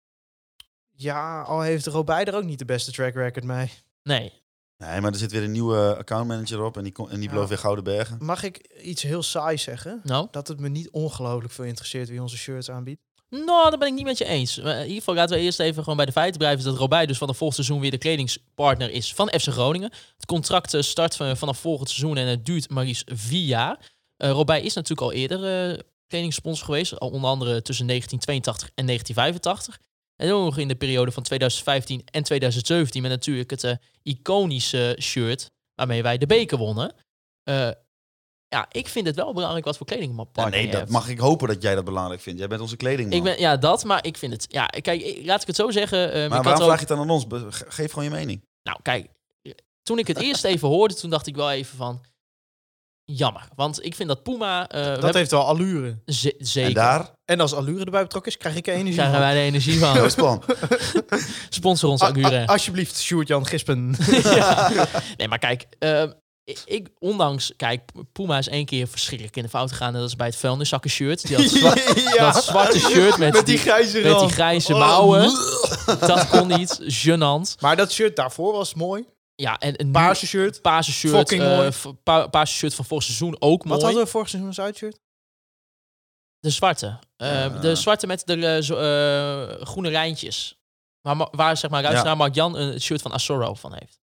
ja, al heeft Robij er ook niet de beste track record mee. Nee. Nee, maar er zit weer een nieuwe accountmanager op en die, kon- en die Ja. belooft weer gouden bergen. Mag ik iets heel saais zeggen? Nou? Dat het me niet ongelooflijk veel interesseert wie onze shirts aanbiedt. Nou, daar ben ik niet met je eens. In ieder geval laten we eerst even gewoon bij de feiten blijven. Dat Robij dus vanaf volgend seizoen weer de kledingspartner is van FC Groningen. Het contract eh, start van, vanaf volgend seizoen en het duurt maar liefst vier jaar. Eh Robij is natuurlijk al eerder eh kledingsponsor geweest. Al onder andere tussen 1982 en 1985. En ook nog in de periode van 2015 en 2017 met natuurlijk het eh, iconische shirt waarmee wij de beker wonnen. Eh, ja, ik vind het wel belangrijk wat voor kledingpartner Ja, nee, dat mag ik hopen dat jij dat belangrijk vindt. Jij bent onze kledingman. Ik ben, ja, dat, maar ik vind het... Ja, kijk, laat ik het zo zeggen. ik maar waarom ook- vraag je het dan aan ons? Geef gewoon je mening. Nou, kijk, toen ik het eerst even hoorde, toen dacht ik wel even van... Jammer, want ik vind dat Puma... eh, Dat heeft wel allure. ze- zeker. En daar, En als allure erbij betrokken is, krijg ik er energie krijgen van. wij de energie van. *laughs* Sponsor ons, A- Agure. a- alsjeblieft, Sjoerd-Jan Gispen. *laughs* *laughs* Ja. Nee, maar kijk, ehm, ik, ondanks, kijk, Puma is één keer verschrikkelijk in de fout gegaan. En dat is bij het vuilniszakken shirt. Die had zwa- ja. dat zwarte shirt met, Met die grijze met die grijze Oh. mouwen. Dat kon niet. Gênant. Maar dat shirt daarvoor was mooi. Ja, en een Paarse shirt. paarse shirt. Fucking eh, pa- paarse shirt van vorig seizoen ook mooi. Wat hadden we vorig seizoen als uitshirt? De zwarte. Eh, Ja. De zwarte met de eh, groene lijntjes. Waar, ma- waar zeg maar, luisteraar Mark Jan een shirt van Asoro van heeft.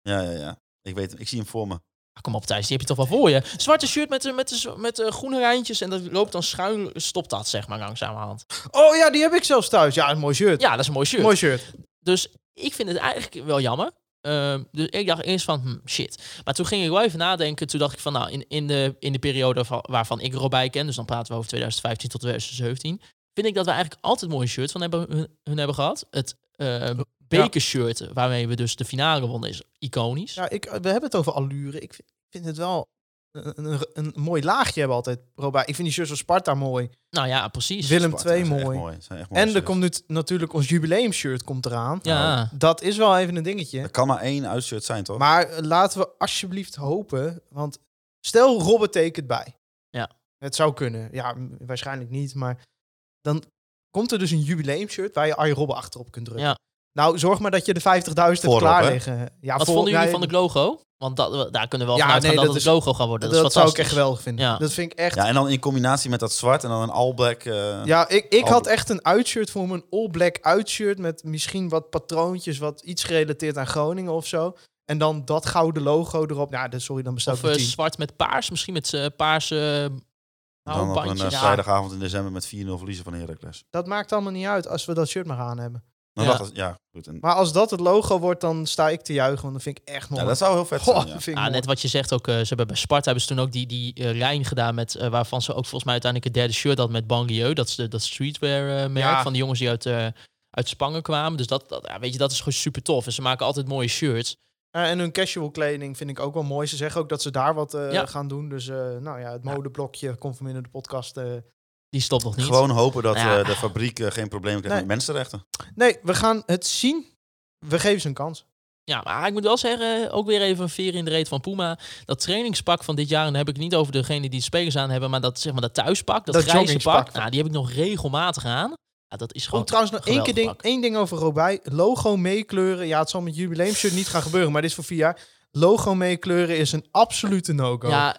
Ja, ja, ja. Ik weet ik zie hem voor me. Ah, kom op Thijs, die heb je toch wel voor je. Zwarte shirt met, de- met, met de groene lijntjes en dat loopt dan schuin, stopt dat zeg maar langzamerhand. Oh ja, die heb ik zelfs thuis. Ja, een mooi shirt. Ja, dat is een mooi shirt. Mooi shirt. Dus ik vind het eigenlijk wel jammer. Ehm, dus ik dacht eerst van, hm, shit. Maar toen ging ik wel even nadenken. Toen dacht ik van, nou, in, in, de, in de periode van, waarvan ik Robij ken, dus dan praten we over 2015 tot 2017, vind ik dat we eigenlijk altijd mooie shirts van hebben, hun, hun hebben gehad. Het eh bekershirt, waarmee we dus de finale wonnen, is iconisch. Ja, ik, we hebben het over allure. Ik vind, vind het wel een, een, een mooi laagje hebben altijd. Robij. Ik vind die shirts van Sparta mooi. Nou ja, precies. Willem Sparta 2 zijn echt mooi. mooi. Zijn echt mooie En er komt nu natuurlijk ons jubileumshirt komt eraan. Ja, Dat is wel even een dingetje. Er kan maar één uitshirt zijn, toch? Maar eh, laten we alsjeblieft hopen. Want stel Robert tekent bij. Ja. Het zou kunnen. Ja, waarschijnlijk niet. Maar dan komt er dus een jubileumshirt waar je Arjen Robben achterop kunt drukken. Ja. Nou, zorg maar dat je de 50.000 hebt Voorop, klaar hè? liggen. Ja, wat voor- vonden jullie van het logo? Want dat, daar kunnen we wel Ja, vanuit gaan dat, dat het is- logo gaat worden. Dat, Dat, is zou ik echt geweldig vinden. Ja. Dat vind ik echt... Ja, en dan in combinatie met dat zwart en dan een all black. eh, Ja, ik, ik had echt een uitshirt voor me. Een all-black uitshirt met misschien wat patroontjes, wat iets gerelateerd aan Groningen of zo. En dan dat gouden logo erop. Nou, dus sorry, dan bestaat Of het team. zwart met paars, misschien met eh, paarse dan nou, op een Ja. vrijdagavond in december met 4-0 verliezen van Heracles. Dat maakt allemaal niet uit als we dat shirt maar aan hebben. Dan Ja. ja, goed. En, Maar als dat het logo wordt, dan sta ik te juichen. Want dat vind ik echt mooi. ja, dat zou heel vet Goh, zijn. Ja. vind ik net wat je zegt ook, eh, ze hebben bij Sparta hebben ze toen ook die, die eh, lijn gedaan met, eh, waarvan ze ook volgens mij uiteindelijk het derde shirt had met Banlieue. Dat is de, dat streetwear eh, merk Ja. van die jongens die uit, eh, uit Spangen kwamen. Dus dat, dat, ja, weet je, dat is gewoon super tof. En ze maken altijd mooie shirts. En hun casual kleding vind ik ook wel mooi. Ze zeggen ook dat ze daar wat eh, Ja. gaan doen. Dus eh, nou ja, het modeblokje komt van binnen de podcast. Die stopt nog niet. Gewoon hopen dat Ja. eh, de fabriek eh, geen problemen krijgt Nee. met mensenrechten. Nee, we gaan het zien. We geven ze een kans. Ja, maar ik moet wel zeggen, ook weer even een veer in de reet van Puma. Dat trainingspak van dit jaar, en dan heb ik het niet over degene die de spelers aan hebben, maar dat, zeg maar, dat thuispak, dat, Dat grijze pak, nou, die heb ik nog regelmatig aan. Ja, dat is gewoon Oh, trouwens, nog één, keer ding, pak. één ding over Robij. Logo meekleuren. Ja, het zal met jubileumshirt niet gaan gebeuren, maar dit is voor vier jaar. Logo meekleuren is een absolute no-go. Ja,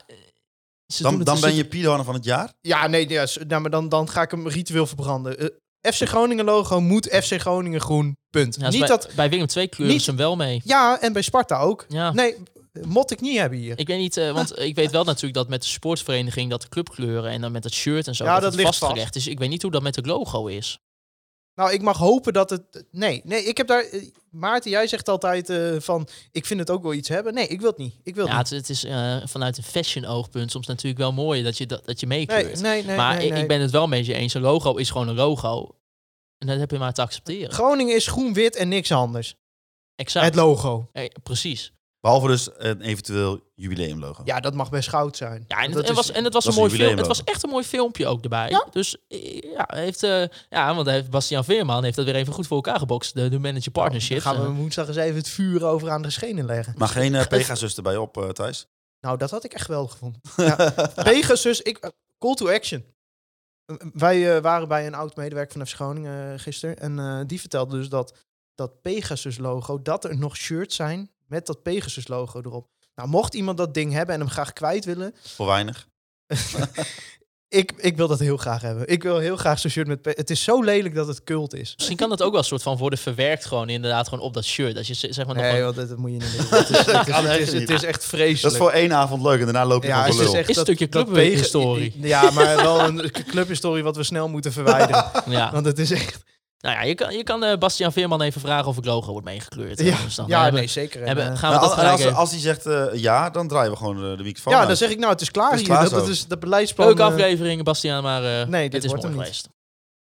ze Dan, dan ben je Piedhoorn van het jaar. nee, ja, nou, maar dan, dan ga ik hem ritueel verbranden. Eh, FC Groningen logo moet FC Groningen groen. Punt. Ja, dus niet bij, dat... bij Willem 2 kleuren niet- ze hem wel mee. Ja, en bij Sparta ook. Ja. Nee, mot ik niet hebben hier. Ik weet niet, eh, want ik weet wel natuurlijk dat met de sportvereniging dat de clubkleuren en dan met het shirt en zo Ja, dat, dat ligt vastgelegd is. Ik weet niet hoe dat met het logo is. Nou, ik mag hopen dat het... Nee, nee, ik heb daar... eh, Maarten, jij zegt altijd eh, van... Ik vind het ook wel iets hebben. Nee, ik wil het niet. Ik wil het Ja, niet. het, het is eh, vanuit een fashion oogpunt soms natuurlijk wel mooi dat je, dat, dat je Nee, meekleurt. nee, nee. maar nee, ik, nee. ik ben het wel met je eens. Een logo is gewoon een logo. En dat heb je maar te accepteren. Groningen is groen-wit en niks anders. Exact. Het logo. Eh, precies. Behalve dus een eventueel jubileumlogo. Ja, dat mag best goud zijn. Ja, en, Dat het, is- was, en het was een mooi film. Het was echt een mooi filmpje ook erbij. Dus eh, ja, heeft, eh, ja, want hij heeft Bastiaan Veerman heeft dat weer even goed voor elkaar gebokst. De, de manager partnership. Dan gaan we woensdag eens even het vuur over aan de schenen leggen. Maar geen eh, *laughs* Pegasus erbij op, eh, Thijs? Nou, dat had ik echt wel gevonden. *laughs* Ja. Pegasus, ik, call to action. Wij waren bij een oud medewerker van FC Groningen eh, gisteren. En eh, die vertelde dus dat dat Pegasus-logo, dat er nog shirts zijn met dat Pegasus-logo erop. Nou, mocht iemand dat ding hebben en hem graag kwijt willen, Voor weinig. *laughs* ik, ik wil dat heel graag hebben. Ik wil heel graag zo'n shirt met... Pe- Het is zo lelijk dat het cult is. Misschien kan dat ook wel een soort van worden verwerkt gewoon inderdaad gewoon op dat shirt. Als je zeg maar nog Nee, want dat, moet je niet doen. *laughs* Het is, het is, het kan is, echt het is, echt Dat vreselijk. is voor één avond leuk en daarna loop je Ja, nog het is lul. echt een dat- stukje clubhistorie. Ja, maar wel een clubhistorie wat we snel moeten *laughs* verwijderen. ja. Want het is echt... Nou ja, je kan, je kan eh, Bastiaan Veerman even vragen of het logo wordt meegekleurd. Ja, Dus dan ja hebben, nee, zeker. Hebben, eh, gaan we Nou, dat als, als, hij zegt eh, ja, dan draaien we gewoon de, de microfoon ja, uit. dan zeg ik nou, het is klaar Het is hier. klaar dat, dat is dat beleidsplan. Leuke eh, aflevering, Bastiaan, maar eh, Nee, dit het is mooi geweest.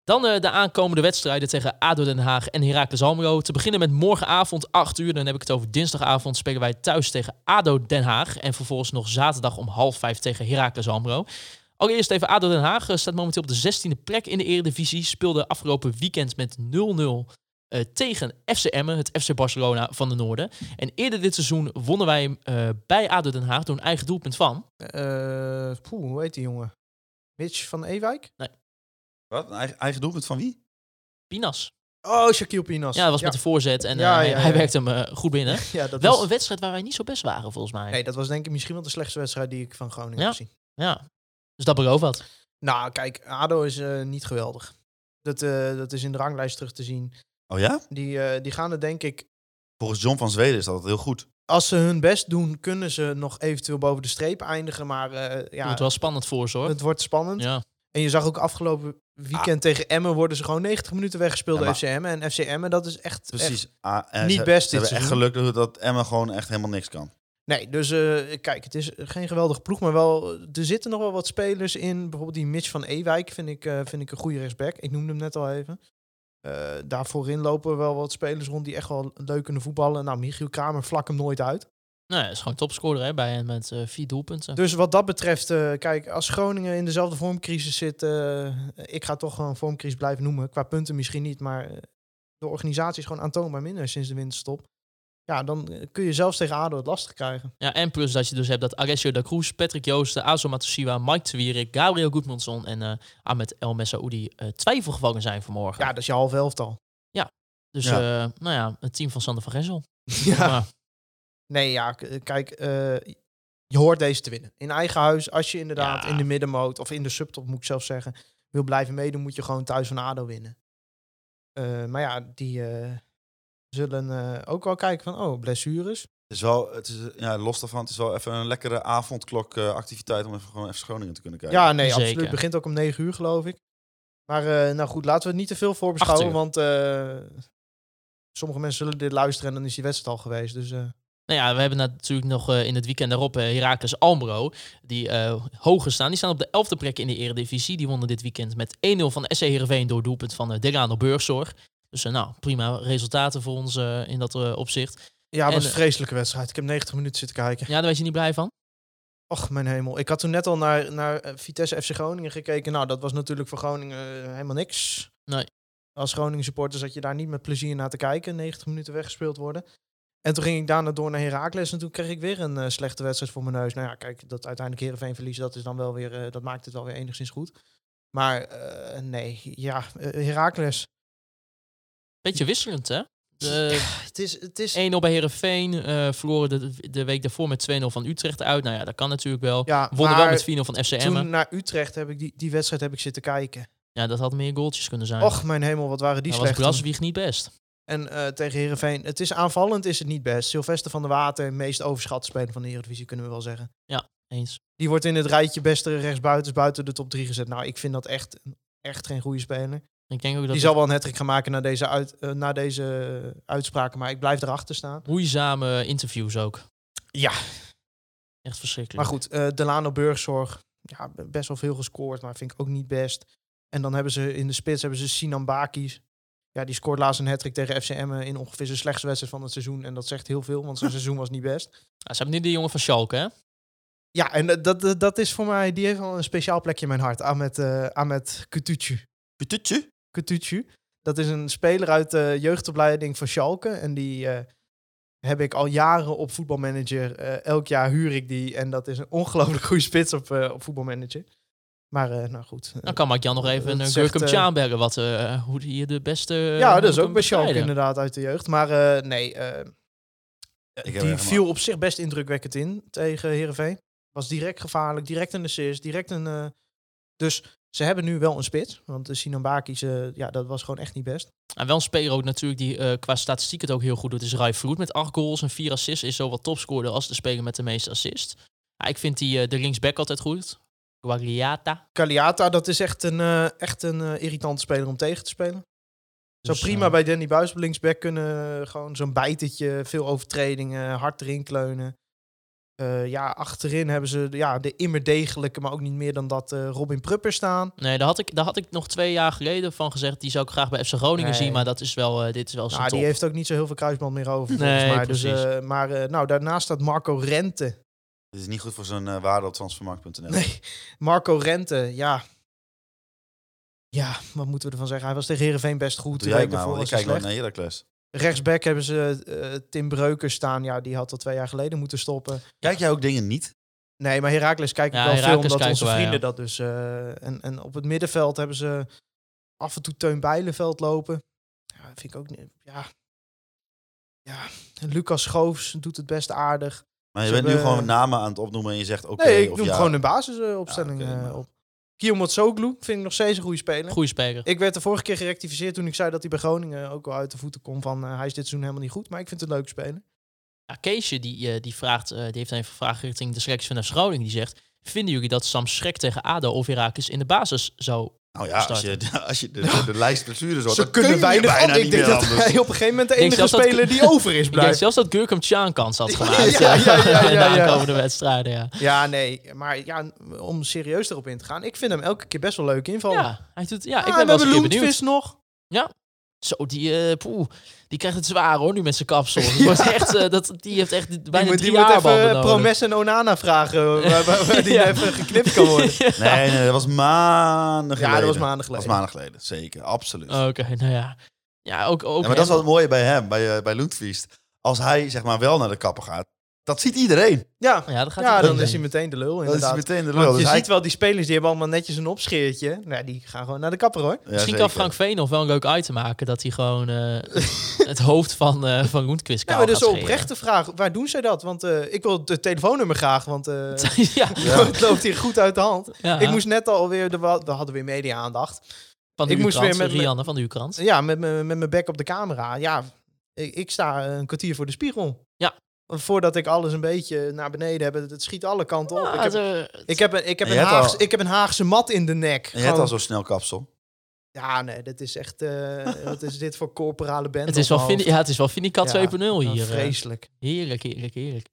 Dan eh, de aankomende wedstrijden tegen ADO Den Haag en Heracles Almelo. Te beginnen met morgenavond 8 uur. Dan heb ik het over dinsdagavond. Spelen wij thuis tegen ADO Den Haag. En vervolgens nog zaterdag om half vijf tegen Heracles Almelo. Allereerst even ADO Den Haag. eh, staat momenteel op de 16e plek in de Eredivisie. Speelde afgelopen weekend met 0-0 eh, tegen FC Emmen, het FC Barcelona van de Noorden. En eerder dit seizoen wonnen wij eh, bij ADO Den Haag door een eigen doelpunt van... eh, poeh, hoe heet die jongen? Mitch van Ewijk? Wat? Een eigen, eigen doelpunt van wie? Pinas. Oh, Shaquille Pinas. Ja, dat was met de voorzet en eh, Ja, hij, ja, hij ja. werkte hem eh, goed binnen. *laughs* Ja, dat Wel was- een wedstrijd waar wij niet zo best waren, volgens mij. Nee, dat was denk ik misschien wel de slechtste wedstrijd die ik van Groningen Ja. heb gezien. Ja. Dus dat belooft wat. Nou, kijk, ADO is eh, niet geweldig. Dat, eh, dat is in de ranglijst terug te zien. Oh ja? Die, eh, die gaan er denk ik... Volgens John van Zweden is dat heel goed. Als ze hun best doen, kunnen ze nog eventueel boven de streep eindigen. Maar eh, ja, Moet wel spannend voor ze, hoor. het wordt spannend. Ja. En je zag ook afgelopen weekend tegen Emmen worden ze gewoon 90 minuten weggespeeld Ja, door maar- FC Emmen. En FC Emmen, dat is echt... Precies. echt- Ah, niet ze, best Ze dit hebben echt geluk dat Emma gewoon echt helemaal niks kan. Nee, dus eh, kijk, het is geen geweldige ploeg, maar wel, er zitten nog wel wat spelers in. Bijvoorbeeld die Mitch van Ewijk vind ik, eh, vind ik een goede rechtsback. Ik noemde hem net al even. Eh daar voorin lopen wel wat spelers rond die echt wel leuk kunnen voetballen. Nou, Michiel Kramer vlak hem nooit uit. Nou, hij is gewoon topscorer hè, bij hen met eh, vier doelpunten. Dus wat dat betreft, eh, kijk, als Groningen in dezelfde vormcrisis zit, eh, ik ga toch gewoon een vormcrisis blijven noemen. Qua punten misschien niet, maar eh, de organisatie is gewoon aantoonbaar minder sinds de winterstop. Ja, dan kun je zelfs tegen ADO het lastig krijgen. Ja, en plus dat je dus hebt dat Alessio da Cruz, Patrick Joosten, Azo Matusiwa, Mike Twierik, Gabriel Goedmanson en eh Ahmed El Messaoudi eh twijfelgevallen zijn vanmorgen. Ja, dat is je half elftal. dus Ja. eh, nou ja, het team van Sander van Gessel. *laughs* Ja. Maar, Nee, ja, kijk, eh, je hoort deze te winnen. In eigen huis, als je inderdaad Ja. in de middenmoot, of in de subtop moet ik zelf zeggen, wil blijven meedoen, moet je gewoon thuis van ADO winnen. Eh, maar ja, die eh, zullen eh, ook wel kijken van, oh, blessures. Het is wel, het is, ja, los daarvan, het is wel even een lekkere avondklok eh, activiteit om even gewoon even Groningen te kunnen kijken. Ja, nee, Zeker. absoluut. Het begint ook om negen uur, geloof ik. Maar eh, nou goed, laten we het niet te veel voorbeschouwen, want eh, sommige mensen zullen dit luisteren en dan is die wedstrijd al geweest. Dus eh, Nou ja, we hebben natuurlijk nog eh, in het weekend daarop eh Heracles Almelo, die eh, hoger staan. Die staan op de elfde plek in de Eredivisie. Die wonnen dit weekend met 1-0 van SC Heerenveen door doelpunt van uh, Delano Burgzorg. Dus eh, nou, prima resultaten voor ons eh, in dat eh, opzicht. ja, het was En, een vreselijke wedstrijd. Ik heb 90 minuten zitten kijken. Ja, daar was je niet blij van? Och, mijn hemel. Ik had toen net al naar, naar Vitesse FC Groningen gekeken. Nou, dat was natuurlijk voor Groningen helemaal niks. Nee. Als Groningen supporter zat je daar niet met plezier naar te kijken. 90 minuten weggespeeld worden. En toen ging ik daarna door naar Heracles. En toen kreeg ik weer een slechte wedstrijd voor mijn neus. Nou ja, kijk, dat uiteindelijk Heerenveen verliezen, dat, is dan wel weer, dat maakt het wel weer enigszins goed. Maar nee, ja, Heracles. Beetje wisselend, hè? De Het is, het is 1-0 bij Heerenveen, eh verloren de, de week daarvoor met 2-0 van Utrecht uit. Nou ja, dat kan natuurlijk wel. ja, Wonnen wel met 4-0 van FC Emmen. toen naar Utrecht heb ik die, die wedstrijd heb ik zitten kijken. Ja, dat had meer goaltjes kunnen zijn. Och, mijn hemel, wat waren die was slecht. toen. Braswieg niet best. En eh, tegen Herenveen, het is aanvallend, is het niet best. Sylvester van der Water, meest overschatte speler van de Eredivisie, kunnen we wel zeggen. Eens. Die wordt in het rijtje beste rechtsbuitens buiten de top 3 gezet. Nou, ik vind dat echt, echt geen goede speler. Ik denk ook dat Die zal wel een hattrick gaan maken na deze, uit, eh, na deze uitspraken, maar ik blijf erachter staan. moeizame interviews ook. Ja. Echt verschrikkelijk. Maar goed, eh Delano Burgzorg, ja, best wel veel gescoord, maar vind ik ook niet best. En dan hebben ze in de spits hebben ze Sinan Bakis. ja, die scoort laatst een hat tegen FCM in ongeveer zijn slechtste wedstrijd van het seizoen. En dat zegt heel veel, want zijn *laughs* seizoen was niet best. Ja, ze hebben nu die jongen van Schalke, hè? Ja, en eh, dat, dat, dat is voor mij, die heeft wel een speciaal plekje in mijn hart. Ahmed, eh Ahmed Kutucu. Pitutje? Kutucu. Dat is een speler uit de jeugdopleiding van Schalke. En die eh, heb ik al jaren op voetbalmanager. Eh, elk jaar huur ik die. En dat is een ongelooflijk goede spits op, eh, op voetbalmanager. Maar eh, nou goed. Dan kan Mark Jan nog even een Gurkum Tjaanbergen, wat, eh, hoe die hier de beste... ja, dat is ook bij Schalke inderdaad uit de jeugd. Maar eh, nee, eh, die viel op zich best indrukwekkend in tegen Heerenveen. Was direct gevaarlijk, direct een assist, direct een... dus ze hebben nu wel een spits. Want de Sinan Bakis, eh, ja, dat was gewoon echt niet best. En wel een speler ook natuurlijk die eh, qua statistiek het ook heel goed doet. is Rai Vroet met acht goals en vier assists. Is zo wat topscorer als de speler met de meeste assists. Ja, ik vind die, eh, de linksback altijd goed. Guagliata. Caliata, dat is echt een, eh, echt een irritante speler om tegen te spelen. Zou Dus, prima bij Danny Buis op linksback kunnen. Gewoon zo'n bijtetje, veel overtredingen, hard erin kleunen. Eh, ja, achterin hebben ze ja, de immer degelijke, maar ook niet meer dan dat eh, Robin Prupper staan. Nee, daar had, ik, daar had ik nog twee jaar geleden van gezegd. Die zou ik graag bij FC Groningen Nee. zien. Maar dat is wel, eh, dit is wel Nou, die top. heeft ook niet zo heel veel kruisband meer over. Nee, volgens mij. Dus, precies. eh, maar eh, nou, daarnaast staat Marco Rente. Dit is niet goed voor zijn eh, waarde op transfermarkt.nl. Nee, Marco Rente, ja. Ja, wat moeten we ervan zeggen? Hij was tegen Heerenveen best goed. Doe jij maar, ik kijk naar Heracles. Rechtsback hebben ze eh, Tim Breukers staan. Ja, die had al twee jaar geleden moeten stoppen. Kijk jij ook dingen niet? Nee, maar Herakles kijken Ja, wel veel, omdat onze wij, vrienden ja. dat dus... eh, en, en op het middenveld hebben ze af en toe Teun Bijleveld lopen. Ja, dat vind ik ook niet... Ja, ja. Lucas Schoofs doet het best aardig. Maar je Ze bent nu gewoon namen aan het opnoemen en je zegt oké. nee, ik of noem ja. gewoon een basisopstelling eh, maar- op. Guillaume Soglu vind ik nog steeds een goede speler. Goeie speler. Ik werd de vorige keer gerectificeerd toen ik zei dat hij bij Groningen ook wel uit de voeten kon van eh, hij is dit seizoen helemaal niet goed. Maar ik vind het een leuke speler. Ja, Keesje die, eh, die, vraagt, eh, die heeft een vraag richting de selectie van FC Groningen. Die zegt, vinden jullie dat Sam Schrek tegen ADO of Heracles in de basis zou... Nou ja, als je, als je de, de, de lijst blessures hoort, Ze kunnen weinig bijna Ik denk meer dat hij op een gegeven moment de enige speler die over is Ik denk blijft. zelfs dat Gurkum Tjaan kans had gemaakt. Ja, ja, ja, ja, *laughs* de ja, ja. aankomende wedstrijden, ja. Ja, nee. Maar ja, om serieus erop in te gaan. Ik vind hem elke keer best wel leuk invallen. Ja, hij doet, ja, Ah, ik we ben wel benieuwd. Nog. Zo, die, eh, poeh, die krijgt het zwaar hoor, nu met zijn kapsel. *laughs* Die, wordt echt, eh, dat, die heeft echt Die bijna moet, drie die moet jaar even Promes en Onana vragen. *laughs* Waar, waar- waar die Ja. even geknipt kan worden. *laughs* Nee, nee, dat was maanden geleden. Ja, dat was maanden Dat geleden. was maanden geleden, zeker. Absoluut. Oké, nou ja. Ja, ook, ook Ja, maar dat is wel het mooie bij hem, bij, uh, bij Lundqvist. Als hij zeg maar wel naar de kapper gaat, dat ziet iedereen. Ja, Ja, dan gaat ja hij dan is hij meteen de lul Dat is inderdaad. meteen de Want lul. je Dus hij- ziet wel, die spelers die hebben allemaal netjes een opscheertje. Nou, die gaan gewoon naar de kapper hoor. Ja, Misschien zeker. kan Frank Veen nog wel een leuk item maken. Dat hij gewoon eh, *laughs* het hoofd van, eh van Roentquist Ja, kaal maar dus oprechte vraag. Waar doen zij dat? Want eh, ik wil het telefoonnummer graag, want eh, *laughs* ja, *laughs* het loopt hier goed uit de hand. ja, Ik moest net alweer, de, we hadden weer media-aandacht. van de ik moest weer met- Rianne van de U-krant. Ja, met mijn met mijn bek op de camera. Ja, ik, ik sta een kwartier voor de spiegel. Ja. Voordat ik alles een beetje naar beneden heb, het schiet alle kanten op. Ik, heb, het, ik, heb een, ik, heb Haagse, ik heb een Haagse mat in de nek. En je hebt al zo snel kapsel. Ja, nee, dat is echt... eh, wat is dit voor corporale band? het, is wel ja, het is wel Vinicat Ja, 2.0 hier. eh. Vreselijk. Heerlijk, heerlijk, heerlijk.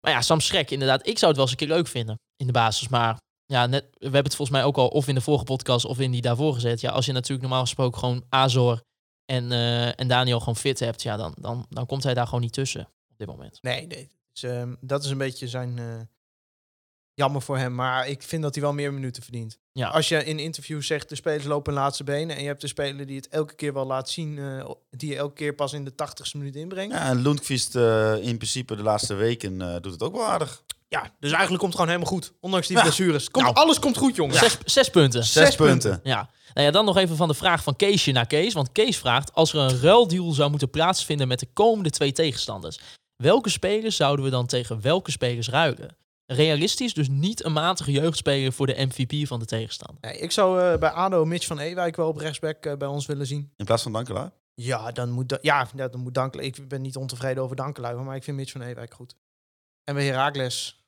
Maar ja, Sam Schrek, inderdaad. Ik zou het wel eens een keer leuk vinden in de basis. Maar ja, net, we hebben het volgens mij ook al of in de vorige podcast of in die daarvoor gezet. Ja, als je natuurlijk normaal gesproken gewoon Azor en, eh, en Daniel gewoon fit hebt, ja, dan, dan, dan komt hij daar gewoon niet tussen op dit moment. Nee, nee. Dus, ehm, dat is een beetje zijn... eh, jammer voor hem. Maar ik vind dat hij wel meer minuten verdient. Ja. Als je in interviews zegt, de spelers lopen hun laatste benen... en je hebt de speler die het elke keer wel laat zien... eh, die je elke keer pas in de tachtigste minuut inbrengt. Ja. Ja, en Lundqvist eh, in principe de laatste weken eh, doet het ook wel aardig. dus eigenlijk komt het gewoon helemaal goed. Ondanks die Ja. blessures. Komt, Nou. Alles komt goed, jongens. Zes, zes punten. Zes, Zes punten. punten. Ja. Nou ja, dan nog even van de vraag van Keesje naar Kees. Want Kees vraagt, als er een ruildeal zou moeten plaatsvinden met de komende twee tegenstanders, welke spelers zouden we dan tegen welke spelers ruilen? Realistisch, dus niet een matige jeugdspeler voor de MVP van de tegenstander. Nee, ik zou eh, bij ADO Mitch van Ewijk wel op rechtsback eh, bij ons willen zien. In plaats van Dankelaar. Ja, dan moet, da- ja, dan moet Dankelui. Ik ben niet ontevreden over Dankelui, maar ik vind Mitch van Ewijk goed. En bij Heracles.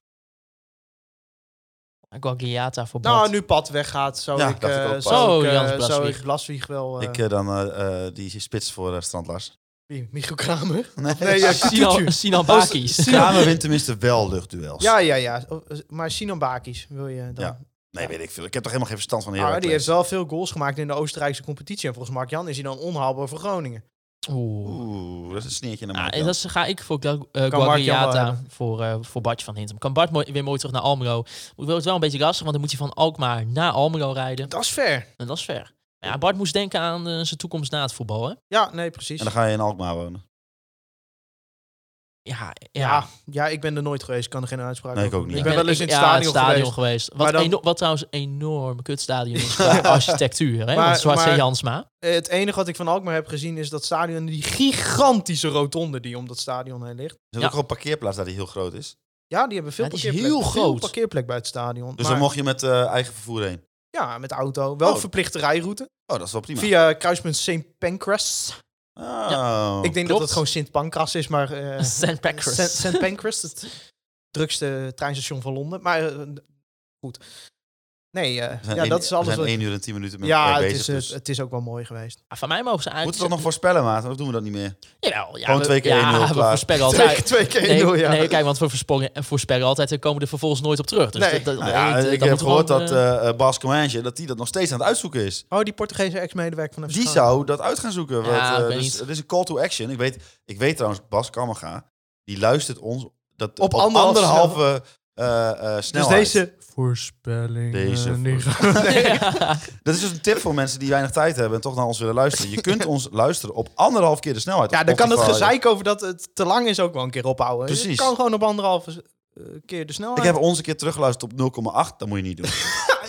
Guagliata voor Nou, Bad. nu Pad weggaat, zou Ja, ik, ik eh, zou ik, Oh, Jans zou ik Blaswieg wel... eh, Ik dan die spits voor uh, Strandlars. Wie, Michiel Kramer? Nee, Nee, ja, Sinan, Kutucu. Sinan Oh, Bakis. Sinan- Kramer wint tenminste wel luchtduels. Ja, ja, ja. Oh, Maar Sinan Bakis wil je dan. Ja. Nee, weet ik veel. Ik heb toch helemaal geen verstand van Heracles. die heeft wel veel goals gemaakt in de Oostenrijkse competitie. En volgens Mark Jan is hij dan onhaalbaar voor Groningen. Oeh. Oeh, dat is een sneertje naar mij. en dat is- ga ik voor eh, hebben. voor, eh voor Bartje van Hintem. Kan Bart mooi- weer mooi terug naar Almelo. Moet wel het wel een beetje lastig, want dan moet hij van Alkmaar naar Almelo rijden. Dat is fair. En dat is ver. Ja, Bart moest denken aan eh, zijn toekomst na het voetbal, hè? Ja, nee, precies. En dan ga je in Alkmaar wonen. Ja, ja. Ja, ja, ik ben er nooit geweest. Ik kan er geen uitspraak Nee, ik over ook doen. niet. Ik ben wel eens in het ja, stadion, stadion geweest. Wat, dan- eno- wat trouwens een enorm kutstadion is *laughs* qua architectuur, hè? Maar- Want Zwarte maar- Jansma. Eh, Het enige wat ik van Alkmaar heb gezien is dat stadion die gigantische rotonde die om dat stadion heen ligt. Er is Ja. ook een parkeerplaats daar die heel groot is. Ja, die hebben veel Ja, die is parkeerplek. heel veel groot. parkeerplek bij het stadion. Dus Maar- dan mocht je met eh, eigen vervoer heen. Ja, met de auto. Wel Oh. verplichte rijroute. Oh, dat is wel prima. Via kruispunt St. Pancras. Oh. ik denk dat klopt. het gewoon Sint Pancras is, maar... eh, *laughs* St. Pancras. St. St. Pancras, het drukste treinstation van Londen. Maar eh, goed. Nee, eh, We zijn ja, dat is alles We zijn wat... 1 uur en 10 minuten met Ja, elkaar het bezig. is, eh, dus. het is ook wel mooi geweest. Ah, van mij mogen ze eigenlijk... Moeten we toch nog voorspellen, maat? Of doen we dat niet meer? Jawel, ja, Gewoon we- twee keer ja, 1-0 *laughs* we klaar. voorspellen *laughs* Twee, altijd... twee keer Nee, 1-0, ja. nee, kijk, want we voorspellen, voorspellen altijd en komen er vervolgens nooit op terug. Dus Nee. dat, dat, Nou ja, dat- ik dat heb gehoord gewoon, dat eh, Bas Comanche, dat die dat nog steeds aan het uitzoeken is. Oh, die Portugese ex-medewerker van FC Die zou dat uit gaan zoeken. Ja, want, weet dus, niet. het is een call to action. Ik weet, ik weet trouwens, Bas Kammerga, die luistert ons dat Op op, anderhalf anderhalve eh, eh, Dus deze voorspelling... Deze niet- *laughs* *laughs* Dat is dus een tip voor mensen die weinig tijd hebben en toch naar ons willen luisteren. Je kunt ons *laughs* luisteren op anderhalf keer de snelheid. Ja, op dan kan het Spotify. gezeik over dat het te lang is ook wel een keer ophouden. Je Precies. kan gewoon op anderhalve eh, keer de snelheid. Ik heb ons een keer teruggeluisterd op 0,8. Dat moet je niet doen.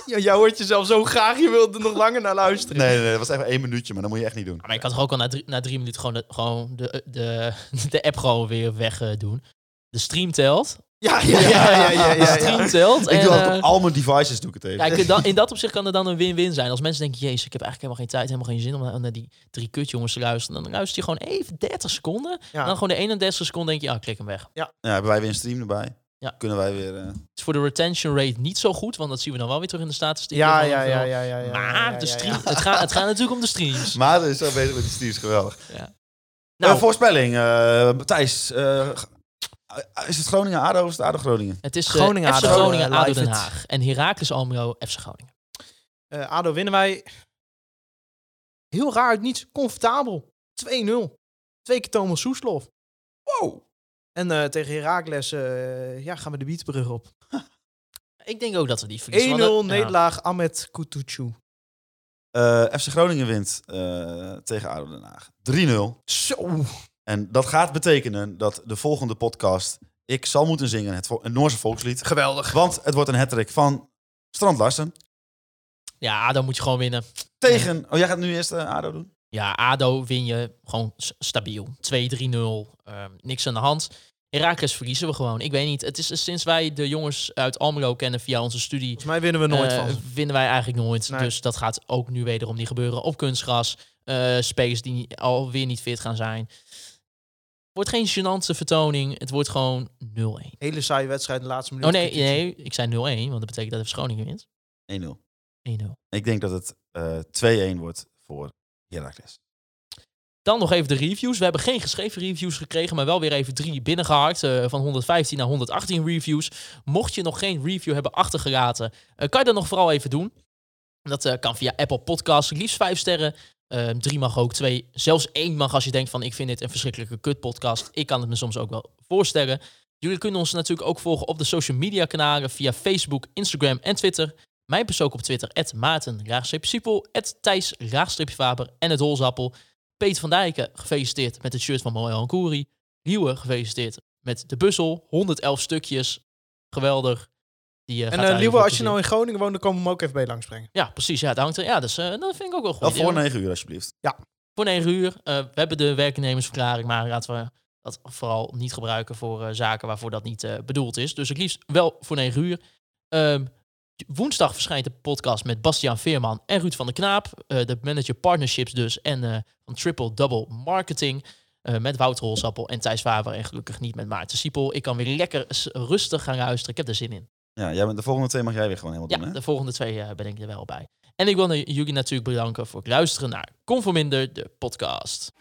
Ja, jij hoort jezelf zo graag, je wilt er nog langer naar luisteren. Nee, nee, nee, dat was even één minuutje, maar dat moet je echt niet doen. Maar ik kan toch ook al na drie, na drie minuten gewoon de, gewoon de, de, de app gewoon weer weg eh, doen. De stream telt. Ja, ja, ja, ja, ja, De ja, stream ja. telt. Ik en, doe altijd eh, op al mijn devices doe ik het even. Ja, dan- in dat opzicht kan er dan een win-win zijn. Als mensen denken, jezus, ik heb eigenlijk helemaal geen tijd, helemaal geen zin om naar, naar die drie kutjongens te luisteren. Dan luister je gewoon even 30 seconden. Ja. En dan gewoon de 31 seconden denk je, ja, klik hem weg. Ja, hebben wij weer een stream erbij. Ja. Kunnen wij weer... eh, Het is voor de retention rate niet zo goed, want dat zien we dan wel weer terug in de statistieken. Ja, ja, ja, ja, ja, ja, Maar ja, de ja, stream, ja. Het, gaat, het gaat natuurlijk om de streams. *laughs* Maar er is zo bezig met die streams, geweldig. Ja. Nou, Nou, voorspelling. eh Thijs, eh, is het Groningen ADO of is het ADO Groningen? het is eh, Groningen, FC ADO, Groningen, eh, ADO Den it. Haag. En Heracles Almelo, FC Groningen. Eh, ADO winnen wij heel raar uit niets. Comfortabel. 2-0. Twee keer Thomas Soeslof. Wow. En eh, tegen Heracles eh, ja, gaan we de Wietbrug op. 1-0 *laughs* Ik denk ook dat we die verliezen. want dat- ja. nederlaag Ahmed Kutucu. Eh, FC Groningen wint eh, tegen ADO Den Haag. 3-0. Zo. En dat gaat betekenen dat de volgende podcast... ik zal moeten zingen het, Noorse volkslied. Geweldig. Want het wordt een hattrick van Strand Larsen. Ja, dan moet je gewoon winnen. Tegen... Oh, jij gaat nu eerst eh, ADO doen? Ja, ADO win je gewoon stabiel. 2-3-0. ehm, niks aan de hand. Heracles verliezen we gewoon. Ik weet niet. Het is sinds wij de jongens uit Almelo kennen via onze studie. Volgens mij winnen we nooit eh, van. Winnen wij eigenlijk nooit. Nee. Dus dat gaat ook nu wederom niet gebeuren. Op kunstgras. eh spelers die alweer niet fit gaan zijn. Het wordt geen gênante vertoning. Het wordt gewoon 0-1. Hele saaie wedstrijd in de laatste minuut. Oh nee, nee, ik zei 0-1. Want dat betekent dat FC Groningen wint. 1-0. 1-0. Ik denk dat het eh 2-1 wordt voor Heracles. Dan nog even de reviews. We hebben geen geschreven reviews gekregen, maar wel weer even drie binnengehaakt. eh, van 115 naar 118 reviews. Mocht je nog geen review hebben achtergelaten, eh, kan je dat nog vooral even doen. Dat eh, kan via Apple Podcasts, liefst vijf sterren. Eh, drie mag ook, twee, zelfs één mag als je denkt van ik vind dit een verschrikkelijke kutpodcast. Ik kan het me soms ook wel voorstellen. Jullie kunnen ons natuurlijk ook volgen op de social media kanalen via Facebook, Instagram en Twitter. Mijn persoon op Twitter, Maarten, Siepel, Thijs, Faber en het Holzappel. Peter van Dijken, gefeliciteerd met het shirt van Moel Koeri. Liewe, gefeliciteerd met de buzzel. 111 stukjes. Geweldig. Die, eh, En uh, Liewe, als je nou in Groningen woont, dan komen we hem ook even bij langsbrengen. Ja, precies. Ja, dat, hangt er, ja dus, eh, dat vind ik ook wel goed. Wel voor Ja. 9 uur alsjeblieft. Voor 9 uur. Eh, we hebben de werknemersverklaring, maar laten we dat vooral niet gebruiken voor eh, zaken waarvoor dat niet eh, bedoeld is. Dus het liefst wel voor 9 uur. Ehm, woensdag verschijnt de podcast met Bastiaan Veerman en Ruud van der Knaap. eh, de manager partnerships dus en eh, van Triple Double Marketing. eh, met Wouter Holsappel en Thijs Faber en gelukkig niet met Maarten Siepel. Ik kan weer lekker rustig gaan luisteren. Ik heb er zin in. Ja, jij bent de volgende twee mag jij weer gewoon helemaal Ja, doen, hè? de volgende twee eh, ben ik er wel bij. En ik wil jullie natuurlijk bedanken voor het luisteren naar Conforminder, de podcast.